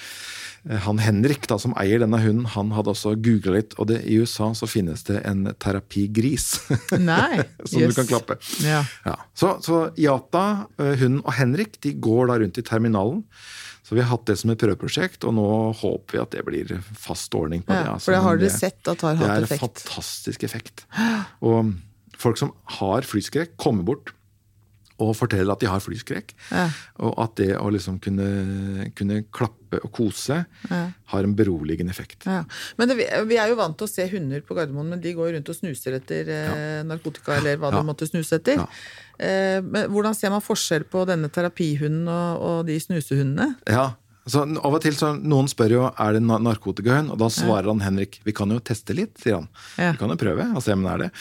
han Henrik, da, som eier denne hunden, han hadde også googla litt, og det, i USA så finnes det en terapigris Nei. som yes. du kan klappe. Ja. Ja. Så, så Yata, eh, hunden og Henrik de går da rundt i terminalen. Så vi har hatt det som et prøveprosjekt, og nå håper vi at det blir fast ordning på det. Ja, altså. for det har dere sett at har hatt effekt? Det er en fantastisk effekt. Og folk som har flyskrekk, kommer bort og forteller at de har flyskrekk. Ja. Og at det å liksom kunne, kunne klappe og kose har en beroligende effekt. Ja. Men det, vi er jo vant til å se hunder på Gardermoen, men de går rundt og snuser etter eh, narkotika eller hva Ja. de måtte snuse etter. Ja. Eh, men hvordan ser man forskjell på denne terapihunden og, og de snusehundene? Ja, så Av og til så noen spør jo er det na- narkotikahund, og da svarer han Henrik vi kan jo teste litt, sier han. Ja. Vi kan jo prøve og se om det er det.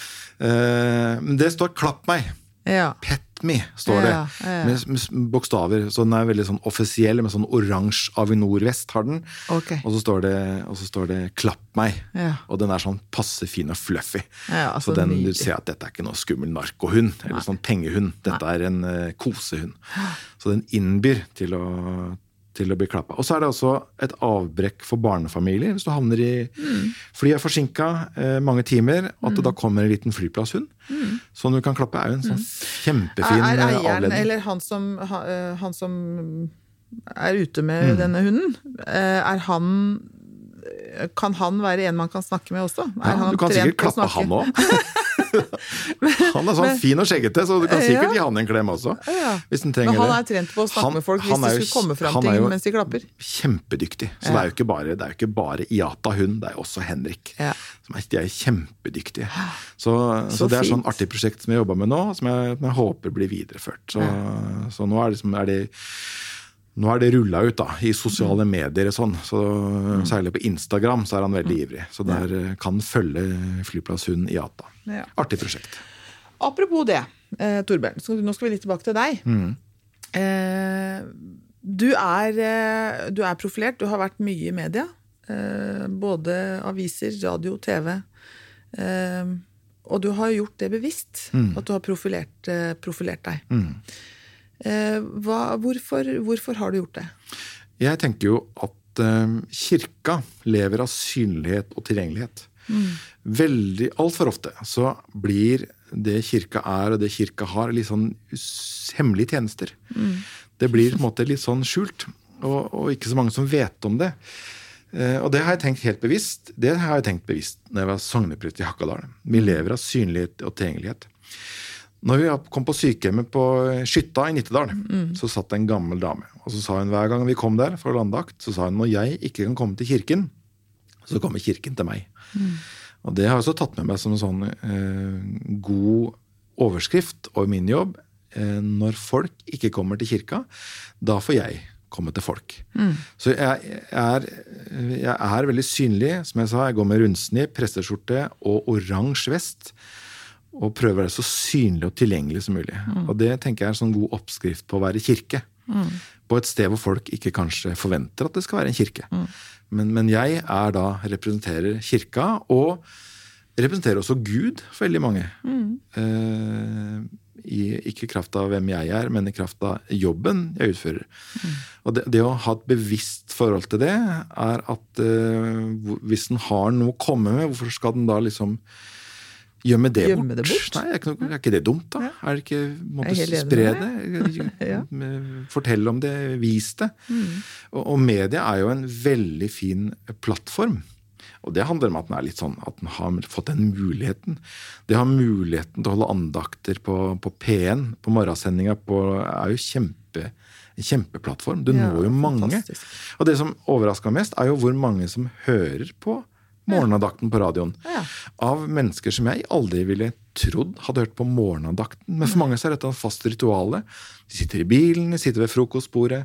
Eh, Men det står 'klapp meg'. Ja. Pet me, står det. Ja, ja. Med, med bokstaver. Så den er veldig sånn offisiell, med sånn oransje Avinor-vest har den. Okay. Og så står det, og så står det 'klapp meg'. Ja. Og den er sånn passe fin og fluffy. Ja, så så den, du ser at dette er ikke noe skummel narkohund eller sånn pengehund. Dette er en uh, kosehund. Så den innbyr til å, til å bli klappa. Og så er det også et avbrekk for barnefamilier. Hvis du havner i Mm. Flyet er forsinka eh, mange timer, at det da kommer en liten flyplasshund som du kan klappe, er jo en sånn kjempefin Mm. Er, er eh, eieren, avledning. eller han som, eh, han som er ute Mm. med denne hunden, eh, er han kan han være en man kan snakke med også? Er Ja, han du kan sikkert klappe han òg. han er sånn fin og skjeggete, så du kan sikkert Ja. gi han en klem også. Ja. Hvis trenger Men han er trent på å snakke Han- med folk hvis han de jo- skulle komme fram han ting mens de klapper. Kjempedyktig. Så det er jo ikke bare, det er ikke bare Iata hun, det er jo også Henrik. Som er, de er kjempedyktige. Så, så, Så det er sånn artig prosjekt som jeg jobber med nå, som jeg, jeg håper blir videreført. Så, så nå er, liksom, er det nå er det rulla ut da, i sosiale Mm. medier og sånn. Så, Særlig på Instagram så er han veldig ivrig. Så der eh, kan følge flyplasshunden Iata. Ja. Artig prosjekt. Apropos det, eh, Torbjørn. Nå skal vi litt tilbake til deg. Mm. Eh, du, er, eh, du er profilert. Du har vært mye i media. Eh, både aviser, radio, TV. Og du har gjort det bevisst. At du har profilert, profilert deg. Eh, hva, hvorfor, hvorfor har du gjort det? Jeg tenker jo at eh, kirka lever av synlighet og tilgjengelighet. Veldig, Altfor ofte så blir det kirka er og det kirka har, litt sånn hemmelige tjenester. Det blir på en måte litt sånn skjult, og, og ikke så mange som vet om det. Eh, Og det har jeg tenkt helt bevisst. Det har jeg tenkt bevisst når jeg var sogneprest i Hakadal. Vi lever av synlighet og tilgjengelighet. Når vi kom på sykehjemmet på Skytta i Nittedal, så satt det en gammel dame. Og så sa hun hver gang vi kom der for landakt, så sa hun når jeg ikke kan komme til kirken, så kommer kirken til meg. Og det har jeg også tatt med meg som en sånn eh, god overskrift over min jobb. Eh, når folk ikke kommer til kirka, da får jeg komme til folk. Så jeg, er, jeg er veldig synlig. Som jeg sa, jeg går med rundsnipp, presteskjorte og oransje vest. Og prøve å være så synlig og tilgjengelig som mulig. Og det tenker jeg er en sånn god oppskrift på å være kirke. På et sted hvor folk ikke kanskje forventer at det skal være en kirke. Men, men jeg er da, representerer kirka, og representerer også Gud for veldig mange. Eh, i, ikke i kraft av hvem jeg er, men i kraft av jobben jeg utfører. Og det, det å ha et bevisst forhold til det, er at eh, hvis den har noe å komme med, hvorfor skal den da liksom gjemme det Gjemme det bort? Nei, er ikke, noe, er ikke det dumt, da? Er det ikke måte spre det? Ja. Fortell om det, vis det. Og, og media er jo en veldig fin plattform. Og det handler om at den er litt sånn, at den har fått den muligheten. Det å ha muligheten til å holde andakter på, på P1, på morgensendinga, er jo kjempe, en kjempeplattform. Du Ja, når jo mange. fantastisk. Og det som overrasker meg mest, er jo hvor mange som hører på morgenandakten på radioen. Ja. Av mennesker som jeg aldri ville trodd hadde hørt på morgenandakten. Men for mange så er dette et fast rituale. De sitter i bilen, de sitter ved frokostbordet.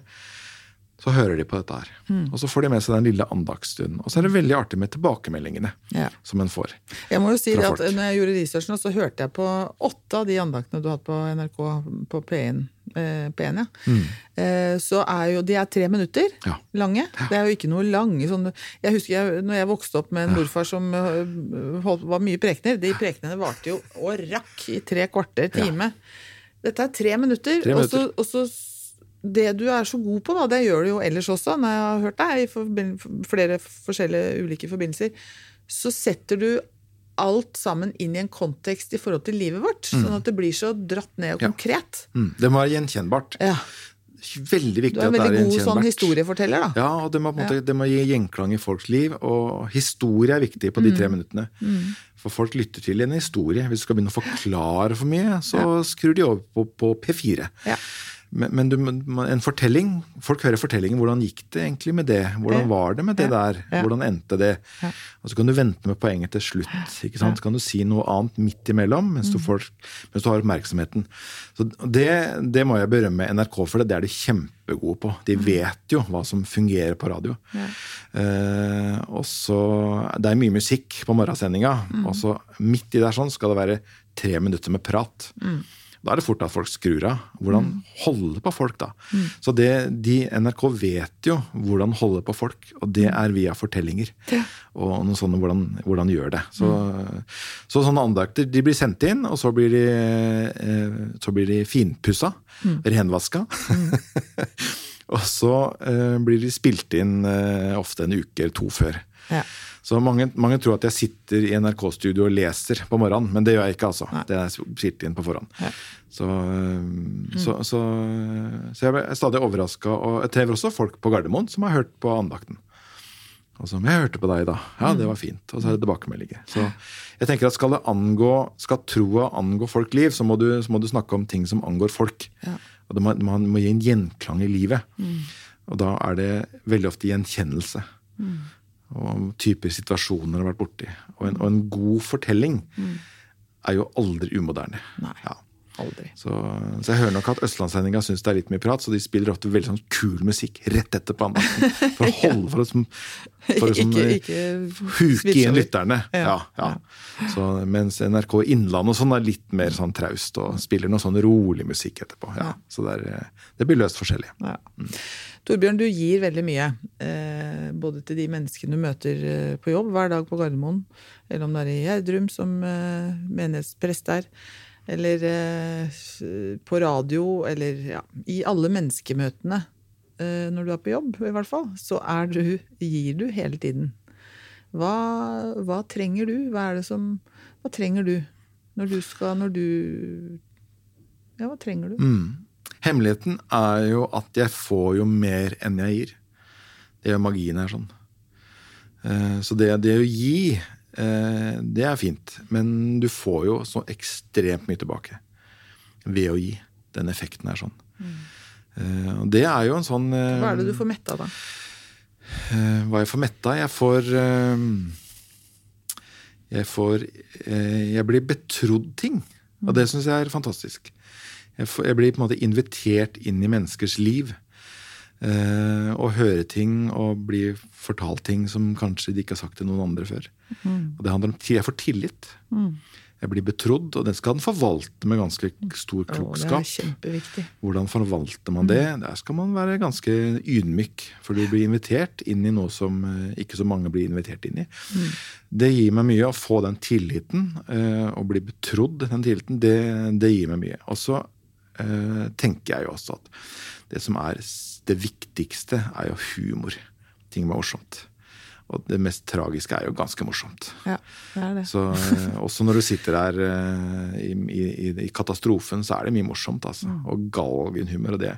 Så hører de på dette her. Og så får de med seg den lille andagsstunden. Og så er det veldig artig med tilbakemeldingene Ja. som en får. Jeg må jo si det at folk. når jeg gjorde researchen, så hørte jeg på åtte av de andaktene du hatt på NRK på P1. Eh, P1 ja. eh, så er jo De er tre minutter Mm. Ja. lange. Det er jo ikke noe lange sånn Jeg husker jeg, når jeg vokste opp med en morfar som øh, holdt, var mye prekener. De prekenene varte jo og rakk i tre kvarter time. Dette er tre minutter. Tre minutter. Og så det du er så god på, da, det gjør du jo ellers også, når jeg har hørt deg i flere forskjellige ulike forbindelser, så setter du alt sammen inn i en kontekst i forhold til livet vårt. Sånn at det blir så dratt ned og Mm. Ja. konkret. Mm. Det må være gjenkjennbart. Ja. Veldig viktig Du er gjenkjennbart. at det er veldig god sånn historieforteller, da. Ja, og det må, på en måte, det må gi gjenklang i folks liv. Og historie er viktig på de Mm. tre minuttene. For folk lytter til en historie. Hvis du skal begynne å forklare for mye, så skrur de over på, på P4. Ja. Men, men du, en fortelling, folk hører fortellingen. Hvordan gikk det egentlig med det? Hvordan var det med det der? Hvordan endte det? Og så kan du vente med poenget til slutt. ikke sant? Så kan du si noe annet midt imellom mens du, Mm. får, mens du har oppmerksomheten. Så det, det må jeg berømme NRK for. Det er de kjempegode på. De vet jo hva som fungerer på radio. Eh, og så, Det er mye musikk på morgensendinga, og så midt i der sånn skal det være tre minutter med prat. Da er det fort at folk skrur av. Hvordan holde på folk, da? Så det, de, NRK vet jo hvordan holde på folk, og det er via fortellinger. Og noen sånne hvordan, hvordan gjør det. Så, så sånne andakter de blir sendt inn, og så blir de, eh, så blir de finpussa. Renvaska. og så eh, blir de spilt inn eh, ofte en uke eller to før. Ja. Så mange, mange tror at jeg sitter i NRK-studio og leser på morgenen, men det gjør jeg ikke. altså. Det er spilt inn på forhånd. Ja. Så, mm. så, så, så jeg er stadig overraska. Og jeg treffer også folk på Gardermoen som har hørt på andakten. Og som 'Jeg hørte på deg da. Ja, det var fint.' Og så er det tilbakemeldinger. Så jeg tenker at skal det angå, skal troa angå folk liv, så må, du, så må du snakke om ting som angår folk. Ja. Og det må, man må gi en gjenklang i livet. Og da er det veldig ofte gjenkjennelse. Og typer situasjoner har vært borti. Og en, og en god fortelling er jo aldri umoderne. Nei. Ja. Aldri. Så, så jeg hører nok at Østlandssendinga syns det er litt mye prat, så de spiller ofte veldig sånn kul musikk rett etter på andakten. For å holde for å, som- for å som, ikke, ikke huke inn lytterne. Ja, Ja. Så, mens NRK Innlandet og sånn er litt mer sånn traust og spiller noe sånn rolig musikk etterpå. Ja. Så det, er, eh, det blir løst forskjellig. Ja. Torbjørn, du gir veldig mye. Eh, både til de menneskene du møter eh, på jobb hver dag på Gardermoen, eller om det er i Gjerdrum som eh, menighetsprest der, eller på radio, eller ja, i alle menneskemøtene når du er på jobb, i hvert fall, så er du, gir du hele tiden. Hva, hva trenger du? Hva er det som Hva trenger du når du skal Når du Ja, hva trenger du? Mm. Hemmeligheten er jo at jeg får jo mer enn jeg gir. Det gjør magien her sånn. Eh, Så det, det å gi, eh, det er fint. Men du får jo så ekstremt mye tilbake ved å gi. Den effekten er sånn. Og mm. det er jo en sånn eh, Hva er det du får metta da? Eh, hva jeg får metta? Jeg får eh, Jeg får eh, Jeg blir betrodd ting. Og det syns jeg er fantastisk. Jeg, blir på en måte invitert inn i menneskers liv. Eh, og høre ting og bli fortalt ting som kanskje de ikke har sagt til noen andre før. Og det handler om. Jeg får tillit. Jeg blir betrodd, og den skal den forvalte med ganske stor klokskap. kjempeviktig. Hvordan forvalter man det? Der skal man være ganske ydmyk, for du blir invitert inn i noe som eh, ikke så mange blir invitert inn i. Det gir meg mye å få den tilliten, eh, å bli betrodd den tilliten, det, det gir meg mye. Og så eh, tenker jeg jo også at det som er det viktigste, er jo humor. Ting var morsomt. Og det mest tragiske er jo ganske morsomt. Ja, det er det. Så eh, også når du sitter der eh, i, i, i katastrofen, så er det mye morsomt, altså. Mm. Og galgenhumor. Og det,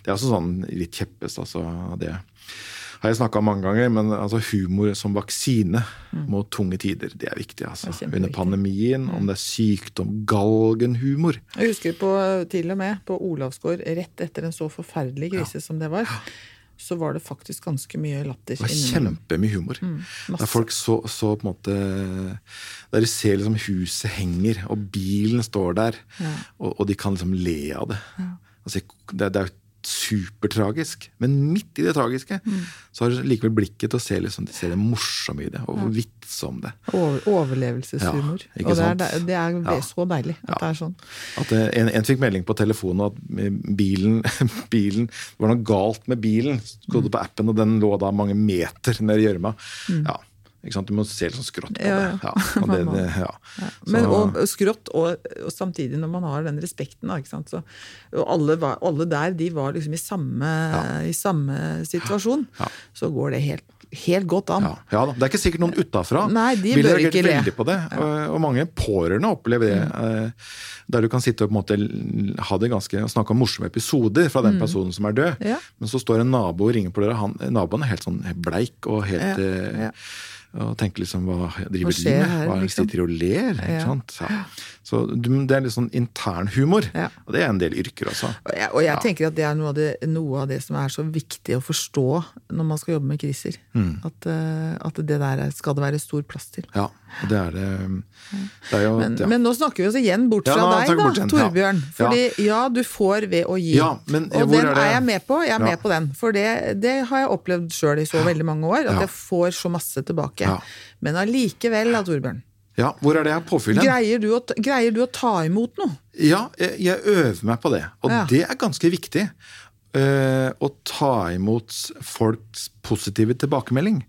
det er også sånn litt kjeppest, altså. Det har jeg snakka om mange ganger, men altså humor som vaksine mot tunge tider, det er viktig, altså. Mm. Det er. Mm. Under pandemien, om det er sykdom, galgenhumor. Jeg husker på, til og med på Olavsgård, rett etter en så forferdelig krise som det var, så var det faktisk ganske mye latter Det var kjempemye humor. Mm. Der folk så, så på en måte Der de ser liksom huset henger, og bilen står der, Ja. og, og de kan liksom le av det. Altså, det, det er jo supertragisk. Men midt i det tragiske Mm. så har du likevel blikket til å se, liksom, ser det morsomme i det, og vits om det. Over, overlevelseshumor. Ja, og det er, det er Ja. så deilig at Ja. det er sånn. At eh, en, en fikk melding på telefonen at bilen, bilen Det var noe galt med bilen. Så Mm. på appen, og den lå da mange meter ned i gjørma. Ja, ikke sant? Du må se litt sånn skrått på Ja, det. ja. Ja, og det, det, ja. Men, Så- og skrått, og, og samtidig når man har den respekten. Så, og alle, var, alle der de var liksom i samme, i samme situasjon. Ja. Så går det helt, helt godt an. Ja, ja. Det er ikke sikkert noen utafra Nei, de vil reagere veldig på det. Og, og mange pårørende opplever det. Mm. eh, Der du kan sitte og på en måte ha det ganske, og snakke om morsomme episoder fra den personen som er død. Mm. Ja. Men så står en nabo og ringer på. Han, naboen er helt sånn bleik og helt Ja, eh, ja. Og tenke liksom hva driver de med? Hva liksom? sitter og ler? Ikke Ja. sant? Ja. Så det er litt sånn internhumor. Ja. Og det er en del yrker også. Og jeg, og jeg tenker at det er noe av det, noe av det som er så viktig å forstå når man skal jobbe med kriser. Mm. At, eh, at det der er- skal det være stor plass til. Ja, det er det. Det er jo Men, ja. men nå snakker vi oss igjen bort Ja, fra nå deg, da, bort ja. Torbjørn. Fordi ja. du får ved å gi. Ja, men og den er er jeg med på. Jeg er Ja. med på den. For det, det har jeg opplevd sjøl i så veldig mange år. At Ja. jeg får så masse tilbake. Ja. Men allikevel, da, Torbjørn. ja, hvor er det jeg har? Greier du, å, greier du å ta imot noe? Ja, jeg, jeg øver meg på det. Og Ja. det er ganske viktig. Uh, å ta imot folks positive tilbakemelding.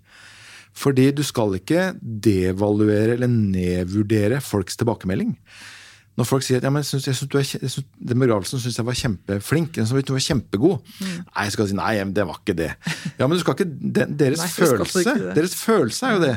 Fordi du skal ikke devaluere eller nedvurdere folks tilbakemelding. Når folk sier at ja, men jeg synes, jeg synes du er, jeg synes, den begravelsen syns jeg var kjempeflink, den synes du var kjempegod. Nei, jeg skal si nei, det var ikke det. Ja, men du skal ikke, den, Deres Nei, følelse, skal ikke det. deres følelse er jo det.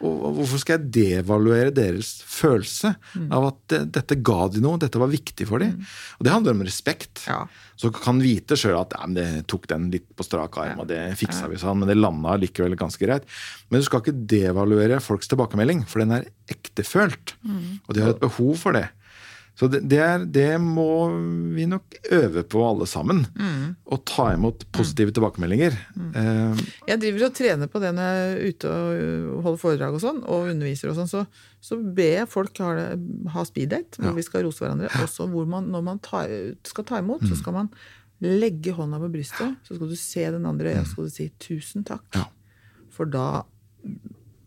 Og, og hvorfor skal jeg devaluere deres følelse av at det, dette ga de noe, dette var viktig for dem? Og det handler om respekt. Ja. Så kan vite sjøl at ja, men det tok den litt på strak arm, og det fiksa vi sånn, men det landa likevel ganske greit. Men du skal ikke devaluere folks tilbakemelding, for den er ektefølt. Og de har et behov for det. Så det, det, er, det må vi nok øve på alle sammen. Å ta imot positive tilbakemeldinger. Eh, Jeg driver og trener på det når jeg er ute og holder foredrag og sånn, og underviser og sånn, så, så ber jeg folk ha, ha speeddate, hvor vi skal rose hverandre. Også hvor man, når man tar, skal ta imot, Mm. så skal man legge hånda på brystet, så skal du se den andre øya, øyet, så skal du si 'tusen takk'. Ja. For da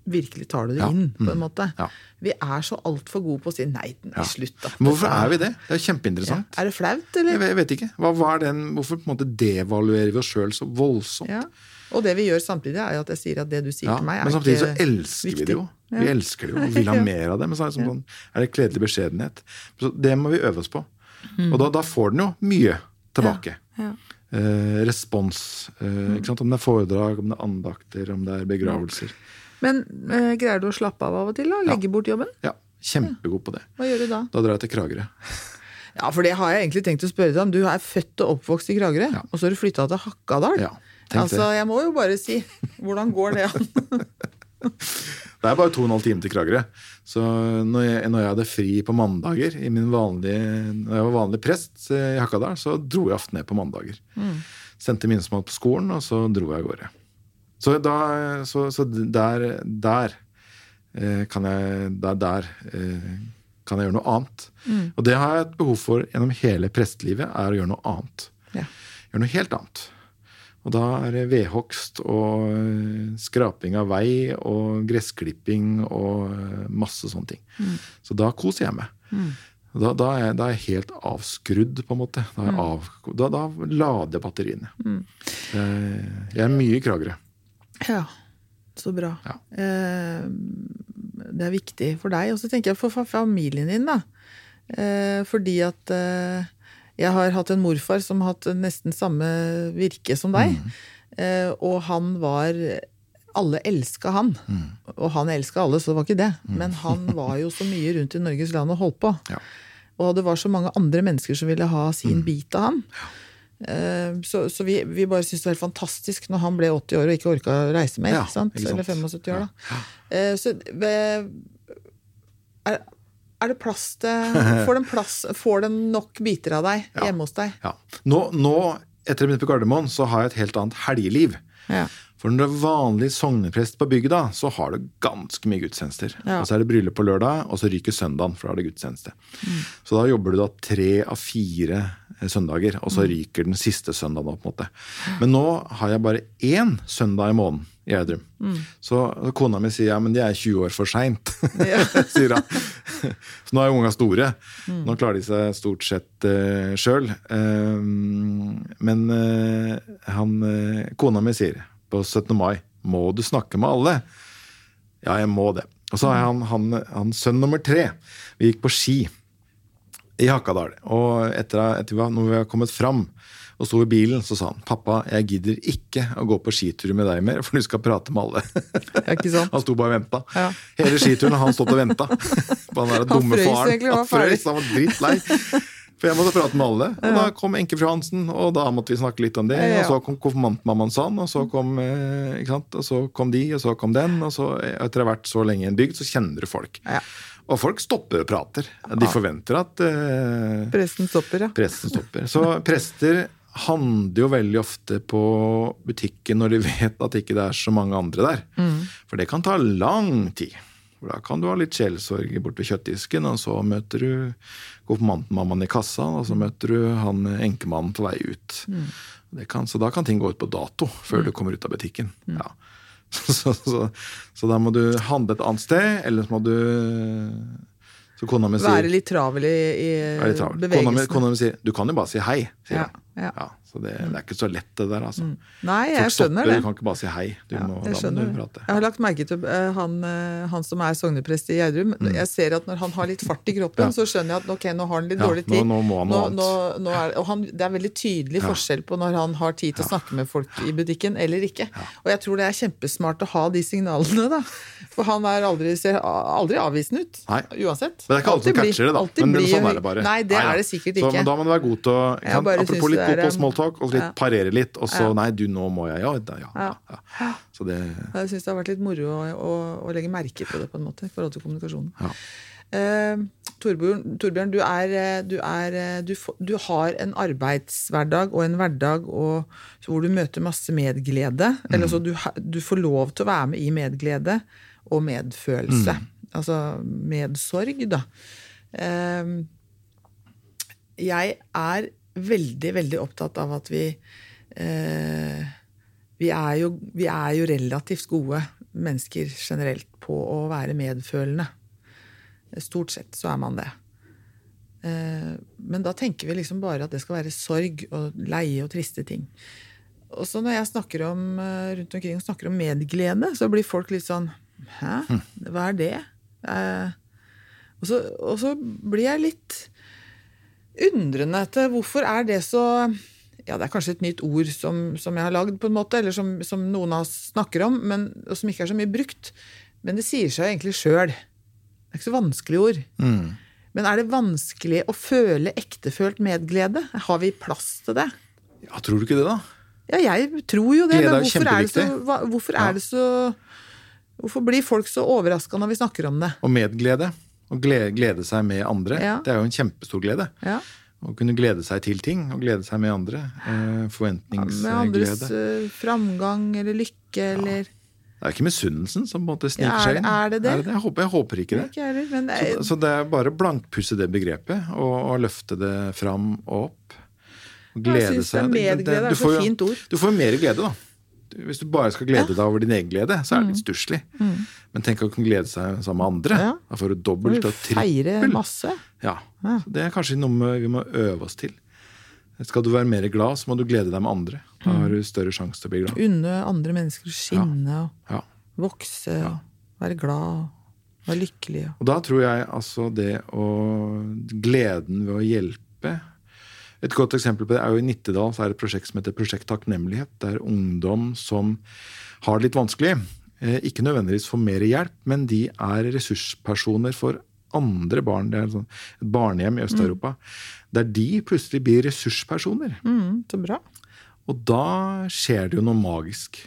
virkelig tar det Ja. inn, på en måte. Ja. Vi er så altfor gode på å si 'nei, Ja. slutt', da. Men hvorfor er vi det? Det er kjempeinteressant. Ja. Er det flaut, eller? jeg vet ikke. Hva, hva den, hvorfor på en måte devaluerer vi oss sjøl så voldsomt? Ja. Og det vi gjør samtidig, er jo at jeg sier at det du sier Ja, til meg, er ikke viktig. men samtidig så elsker elsker vi det jo. Vi elsker det jo og vil ha mer av det. Men så er det, sånn, er det kledelig beskjedenhet. Så det må vi øve oss på. Og da, da får den jo mye tilbake. Ja. Eh, respons. Eh, sant? Om det er foredrag, om det er andakter, om det er begravelser. Men eh, greier du å slappe av av og til? da? Legge bort jobben? Ja, Kjempegod på det. Hva gjør du da? Da drar jeg til Kragerø. Ja, for det har jeg egentlig tenkt å spørre deg om. Du er født og oppvokst i Kragerø, og så har du flytta til Hakadal. Ja, altså, jeg må jo bare si, hvordan går det an? Det er bare to og en halv time til Kragerø. Så når jeg, når jeg hadde fri på mandager, i min vanlige, når jeg var vanlig prest eh, i Hakadal, så dro jeg ofte ned på mandager. Sendte minstemann på skolen, og så dro jeg av gårde. Så, da, så, så der, der eh, kan jeg Der, der eh, kan jeg gjøre noe annet. Og det har jeg et behov for gjennom hele prestelivet, er å gjøre noe annet. Ja. Gjøre noe helt annet. Og da er det vedhogst og eh, skraping av vei og gressklipping og masse sånne ting. Så da koser jeg meg. Mm. Da, da, er jeg, da er jeg helt avskrudd, på en måte. Da, jeg av, da, lader jeg batteriene. Jeg, jeg er mye i Kragerø. Ja, så bra. Ja. Eh, det er viktig for deg. Og så tenker jeg for familien din, da. Eh, fordi at eh, jeg har hatt en morfar som har hatt nesten samme virke som deg. Eh, og han var Alle elska han. Og han elska alle, så det var ikke det. Men han var jo så mye rundt i Norges land og holdt på. Ja. Og det var så mange andre mennesker som ville ha sin bit av han. Eh, Så, så vi, vi bare syntes det var helt fantastisk når han ble 80 år og ikke orka å reise mer. Ja, ikke sant? Eller 75 år, da. Ja. Så er, er det plass til Får den, plass, får den nok biter av deg Ja. hjemme hos deg? Ja. Nå, nå, etter jeg begynte på Gardermoen, så har jeg et helt annet helgeliv. Ja. For når du er vanlig sogneprest på bygda, så har du ganske mye gudstjenester. Ja. Og så er det bryllup på lørdag, og så ryker søndagen, for da er det gudstjeneste. Så da jobber du da tre av fire søndager. Og så ryker den siste søndagen opp. på en måte. Men nå har jeg bare én søndag i måneden i Gjerdrum. Så kona mi sier ja, men de er 20 år for seint, sier hun. Så nå er jo unga store. Nå klarer de seg stort sett uh, sjøl. men uh, han, uh, kona mi sier på 17. mai må du snakke med alle. Ja, jeg må det. Og så har han, han, han sønn nummer tre. Vi gikk på ski i Hakadal. Og etter, etter når vi var kommet fram og sto i bilen, så sa han pappa, jeg gidder ikke å gå på skitur med deg mer, for du skal prate med alle. Ja, ikke sant? Han sto bare og venta. Ja. Hele skituren har han stått og venta. På han der dumme frøys faren. egentlig, var Han frøys, han var drittlei. For jeg måtte prate med alle. Og da kom enkefru Hansen, og da måtte vi snakke litt om det. Ja. Og så kom konfirmantmammaen sånn og så kom eh? Og så kom de, og så kom den. Og så etter å ha vært så lenge i en bygd, så kjenner du folk. Og folk stopper og prater. De forventer at eh, Presten stopper, ja. presten stopper. Så prester handler jo veldig ofte på butikken når de vet at ikke det er så mange andre der. For det kan ta lang tid. For Da kan du ha litt sjelsorg borte ved kjøttdisken, og så møter du konfirmantmammaen i kassa, og så møter du han enkemannen på vei ut. Det kan, så da kan ting gå ut på dato før du kommer ut av butikken. Ja. Så, så, så da må du handle et annet sted, eller så må du Så kona mi sier Være litt travel i, i. Kona bevegelsene. kona mi sier du kan jo bare si hei. sier Ja. Ja. Ja, så det, det er ikke så lett, det der. altså. Nei, jeg Folk skjønner stopper, det. Du kan ikke bare si hei. Du Ja, må, jeg skjønner det. prate. Jeg har lagt merke til eh, han, eh, han som er sogneprest i Gjerdrum. Jeg ser at når han har litt fart i kroppen, Mm. Så skjønner jeg at ok, nå har han litt dårlig tid. nå må han noe nå, nå er, og han, det er veldig tydelig forskjell på når han har tid til å snakke med folk i butikken eller ikke. Og jeg tror det er kjempesmart å ha de signalene, da. For han er aldri, ser aldri avvisende ut. Nei. Uansett. Men det er ikke alle som catcher det, da. Men, men sånn er det bare. Nei, det er det sikkert Så, ikke. men da må du være god til å Apropos litt det er, på um, smalltalk, og litt parere litt, og så nei, du, nå må jeg Ja, ja. ja. Så det Jeg syns det har vært litt moro å, å, å legge merke på det på en måte, i forhold til kommunikasjonen. Ja. Uh, Torbjørn, Torbjørn, du, er, eh, du, er, eh, du, du har en arbeidshverdag og en hverdag og, hvor du møter masse medglede. Eller altså, du, du får lov til å være med i medglede og medfølelse. Altså medsorg, da. Uh, jeg er veldig, veldig opptatt av at vi eh, vi, er jo, vi er jo relativt gode mennesker generelt på å være medfølende. Stort sett så er man det. Eh, men da tenker vi liksom bare at det skal være sorg og leie og triste ting. Og så når jeg snakker om, eh, rundt omkring og snakker om medglede, så blir folk litt sånn Hæ? Hva er det? Eh, og, så, og så blir jeg litt undrende til hvorfor er det så ja, Det er kanskje et nytt ord som, som jeg har lagd, på en måte, eller som, som noen av oss snakker om, men, og som ikke er så mye brukt. Men det sier seg jo egentlig sjøl. Det er ikke så vanskelig ord. Mm. Men er det vanskelig å føle ektefølt medglede? Har vi plass til det? Ja, tror du ikke det, da? Ja, jeg tror jo det, Glede men hvorfor er det så, hvorfor Ja. er det så Hvorfor blir folk så overraska når vi snakker om det? Og medglede. Å glede, glede seg med andre. Ja. Det er jo en kjempestor glede. Ja, Å kunne glede seg til ting, og glede seg med andre. Eh, Med andres forventningsglede. eh, framgang eller lykke eller Det er ikke misunnelsen som på en måte sniker er seg inn. er det det? Jeg, håper, jeg håper ikke det. Ikke heller, men det Så, er, så det er bare å blankpusse det begrepet, og, og løfte det fram og opp. Glede jeg synes seg. medglede er du så er jo- fint ord. Du får jo mer glede, da. Hvis du bare skal glede deg over din egen glede, så er det litt stusslig. Men tenk å kunne glede seg sammen med andre. Mm. Ja. Da får du dobbelt og trippel. masse. Ja. Ja. Så det er kanskje noe vi må øve oss til. Skal du være mer glad, så må du glede deg med andre. Da Mm. har du større sjanse til å bli glad. Unne andre mennesker å skinne og Ja. vokse og være glad og være lykkelig. Og da tror jeg altså det å Gleden ved å hjelpe Et godt eksempel på det er jo i Nittedal så er det et prosjekt som heter Prosjekt takknemlighet. Det er ungdom som har det litt vanskelig. Eh, Ikke nødvendigvis får mer hjelp, men de er ressurspersoner for andre barn. Det er sånn et barnehjem i Øst-Europa. Der de plutselig blir ressurspersoner. Mm, så bra. Og da skjer det jo noe magisk.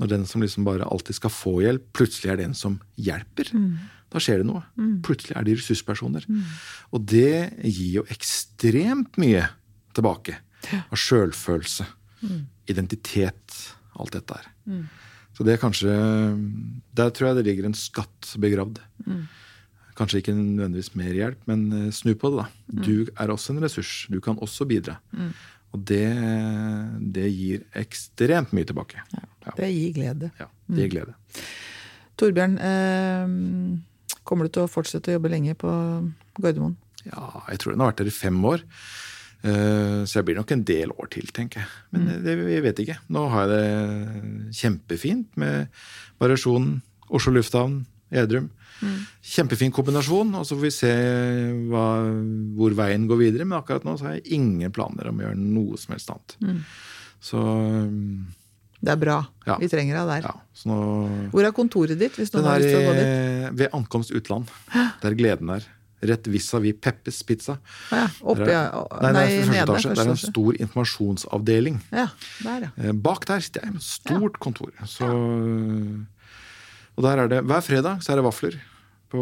Når den som liksom bare alltid skal få hjelp, plutselig er den som hjelper. Da skjer det noe. Plutselig er de ressurspersoner. Og det gir jo ekstremt mye tilbake. Av sjølfølelse, identitet, alt dette her. Så det er kanskje Der tror jeg det ligger en skatt begravd. Kanskje ikke nødvendigvis mer hjelp, men eh, snu på det, da. Du er også en ressurs. Du kan også bidra. Og det, det gir ekstremt mye tilbake. Ja, Det gir glede. ja det gir glede. Torbjørn, eh, kommer du til å fortsette å jobbe lenge på Gardermoen? Ja, jeg tror den har vært der i fem år. Eh, Så jeg blir nok en del år til, tenker jeg. Men det, jeg vet ikke. Nå har jeg det kjempefint med variasjonen Oslo lufthavn, Edrum. Kjempefin kombinasjon, og så får vi se hva, hvor veien går videre. Men akkurat nå så har jeg ingen planer om å gjøre noe som helst annet. Så Det er bra. Ja. Vi trenger deg der. ja, så nå Hvor er kontoret ditt? hvis noen har er lyst til å gå dit? ved ankomst utland. Der gleden er. Rett vis-à-vis Peppes Pizza. Ja, oppi, Der er- nei, nei, det er nede. etasje. Det er en stor informasjonsavdeling. Ja, der, ja. Eh, Bak der sitter jeg stort kontor. Så, og der er det, Hver fredag så er det vafler på,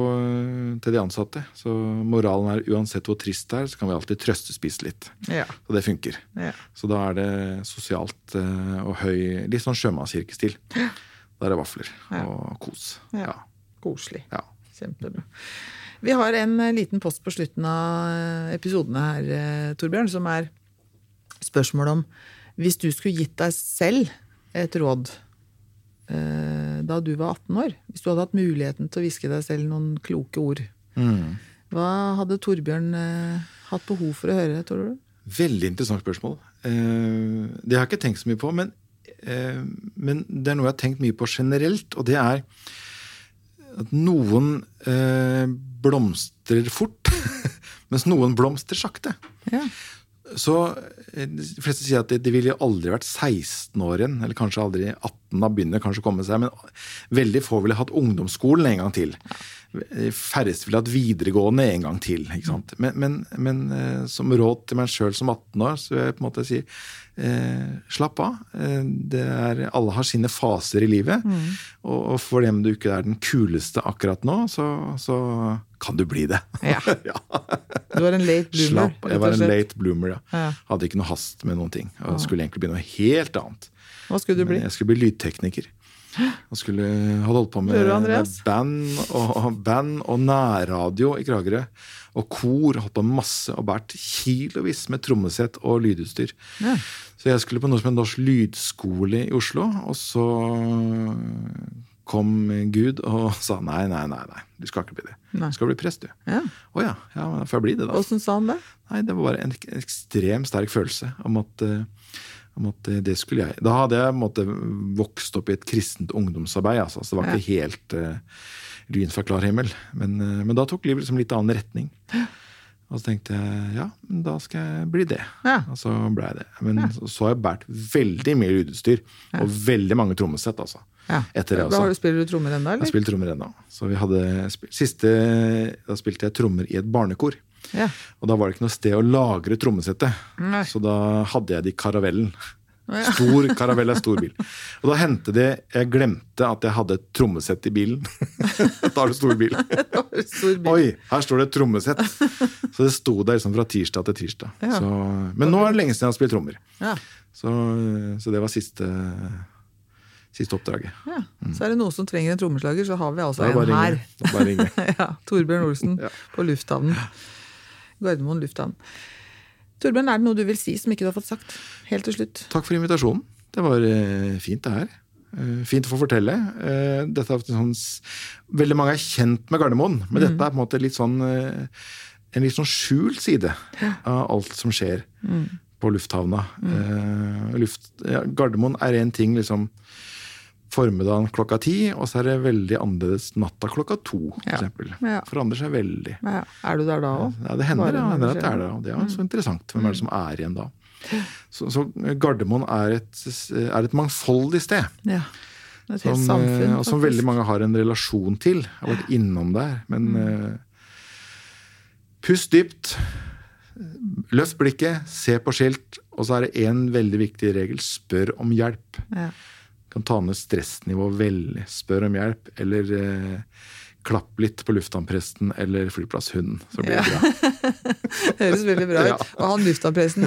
til de ansatte. Så moralen er uansett hvor trist det er, så kan vi alltid trøstespise litt. ja. Og det funker. ja. Så da er det sosialt eh, og høy Litt sånn sjømannskirkestil. Da er det vafler Ja. og kos. Ja. Ja. Koselig. ja. Kjempebra. Vi har en eh, liten post på slutten av eh, episodene her, eh, Torbjørn, som er spørsmål om Hvis du skulle gitt deg selv et råd eh, da du var 18 år, hvis du hadde hatt muligheten til å hviske deg selv noen kloke ord, Mm. hva hadde Torbjørn eh, hatt behov for å høre, tror du? Veldig interessant spørsmål. Eh, det har jeg ikke tenkt så mye på, men, eh, men det er noe jeg har tenkt mye på generelt, og det er at noen eh, blomstrer fort, mens noen blomstrer sakte. Ja. Så eh, De fleste sier at de, de ville aldri vært 16 år igjen, eller kanskje aldri 18, da begynner kanskje å komme seg. Men veldig få ville hatt ungdomsskolen en gang til. Færreste ville hatt videregående en gang til. ikke sant? Men, men, men eh, som råd til meg sjøl som 18 år, så vil jeg på en måte si eh, slapp av. Eh, det er, alle har sine faser i livet. Og, og for dem du ikke er den kuleste akkurat nå, så, så kan du bli det. Ja. ja. Du var en late bloomer. Slapp. Jeg var en late bloomer, ja. Ja. Hadde ikke noe hast med noen ting. Og skulle egentlig bli noe helt annet. Hva skulle du bli? Men jeg skulle bli lydtekniker. Og skulle, hadde holdt på med, med band, og, band og nærradio i Kragerø. Og kor. Holdt på masse og båret kilovis med trommesett og lydutstyr. Ja. Så jeg skulle på noe som het Norsk lydskole i Oslo. Og så kom Gud og sa nei, nei, nei, nei, du skal ikke bli det. Nei. Du skal bli prest, du. Ja. Oh, ja, ja, men får jeg bli det, da. Åssen sa han det? Nei, det var bare en ek- ekstremt sterk følelse om at, eh, eh, det skulle jeg. Da hadde jeg måtte, vokst opp i et kristent ungdomsarbeid, altså, så det var ikke helt uh, lyn fra klar himmel. Men, uh, men da tok livet liksom litt annen retning. Og så tenkte jeg ja, da skal jeg bli det. Ja. Og så ble jeg det. Men så, så har jeg båret veldig mye lydutstyr, og veldig mange trommesett, altså. Ja. Etter det også. Da du Spiller du trommer ennå, Jeg spiller trommer ennå. Så vi hadde siste, Da spilte jeg trommer i et barnekor. Ja. Og da var det ikke noe sted å lagre trommesettet. Nei. Så da hadde jeg det i karavellen. Ja. Stor karavell er stor bil. Og da hendte det Jeg glemte at jeg hadde et trommesett i bilen. da er det stor bil. Oi, her står det et trommesett! Så det sto der liksom fra tirsdag til tirsdag. Ja. Så, men nå er det lenge siden jeg har spilt trommer. Ja. Så, så det var siste, siste oppdraget. Ja. Så er det noen som trenger en trommeslager, så har vi altså en her. er bare ringe. Torbjørn Olsen Ja. på lufthavnen. Gardermoen lufthavn. Torbjørn, er det noe du vil si som ikke du har fått sagt? Helt til slutt. Takk for invitasjonen. Det var eh, fint, det her. Eh, fint å få fortelle. Eh, sånn, veldig mange er kjent med Gardermoen, men dette er på en måte litt sånn, en litt sånn skjult side av alt som skjer på lufthavna. Eh, luft, ja, Gardermoen er én ting liksom formiddagen klokka ti, og så er det veldig annerledes natta klokka to. For Ja. eksempel. Ja. Forandrer seg veldig. Ja, er du der da òg? Ja, det hender, ja, det, er det, og det er mm. så interessant. Hvem er det som er igjen da? Så, så Gardermoen er et, er et mangfoldig sted. Ja. Et helt Som, samfunn, eh, og som veldig mange har en relasjon til. Har vært innom der. Men Mm. uh, pust dypt. Løft blikket, se på skilt. Og så er det én veldig viktig regel. Spør om hjelp. Ja. Kan ta ned stressnivået veldig. Spør om hjelp. Eller eh, klapp litt på lufthavnpresten eller flyplasshunden, så blir det Ja. bra. Høres veldig bra ut. Ja. Og han lufthavnpresten,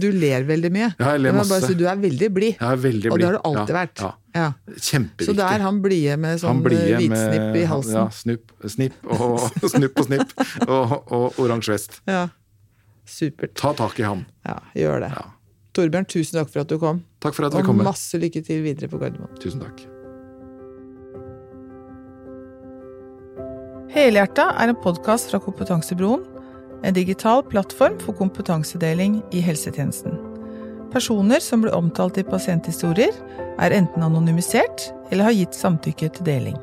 Du ler veldig mye. Ja, jeg ler masse. bare du er veldig blid. Og det har du alltid vært. Ja. Ja. Kjempeviktig. Så der er han blide med sånn hvitsnipp i halsen. Ja, snupp, snipp og snupp og snipp og, og oransje vest. Ja. Supert. Ta tak i han. Ja, gjør det. Ja. Torbjørn, tusen takk for at du kom. Takk for at dere kom. Og masse lykke til videre på Gardermoen. Tusen takk. Helhjerta er en podkast fra Kompetansebroen, en digital plattform for kompetansedeling i helsetjenesten. Personer som blir omtalt i pasienthistorier, er enten anonymisert eller har gitt samtykke til deling.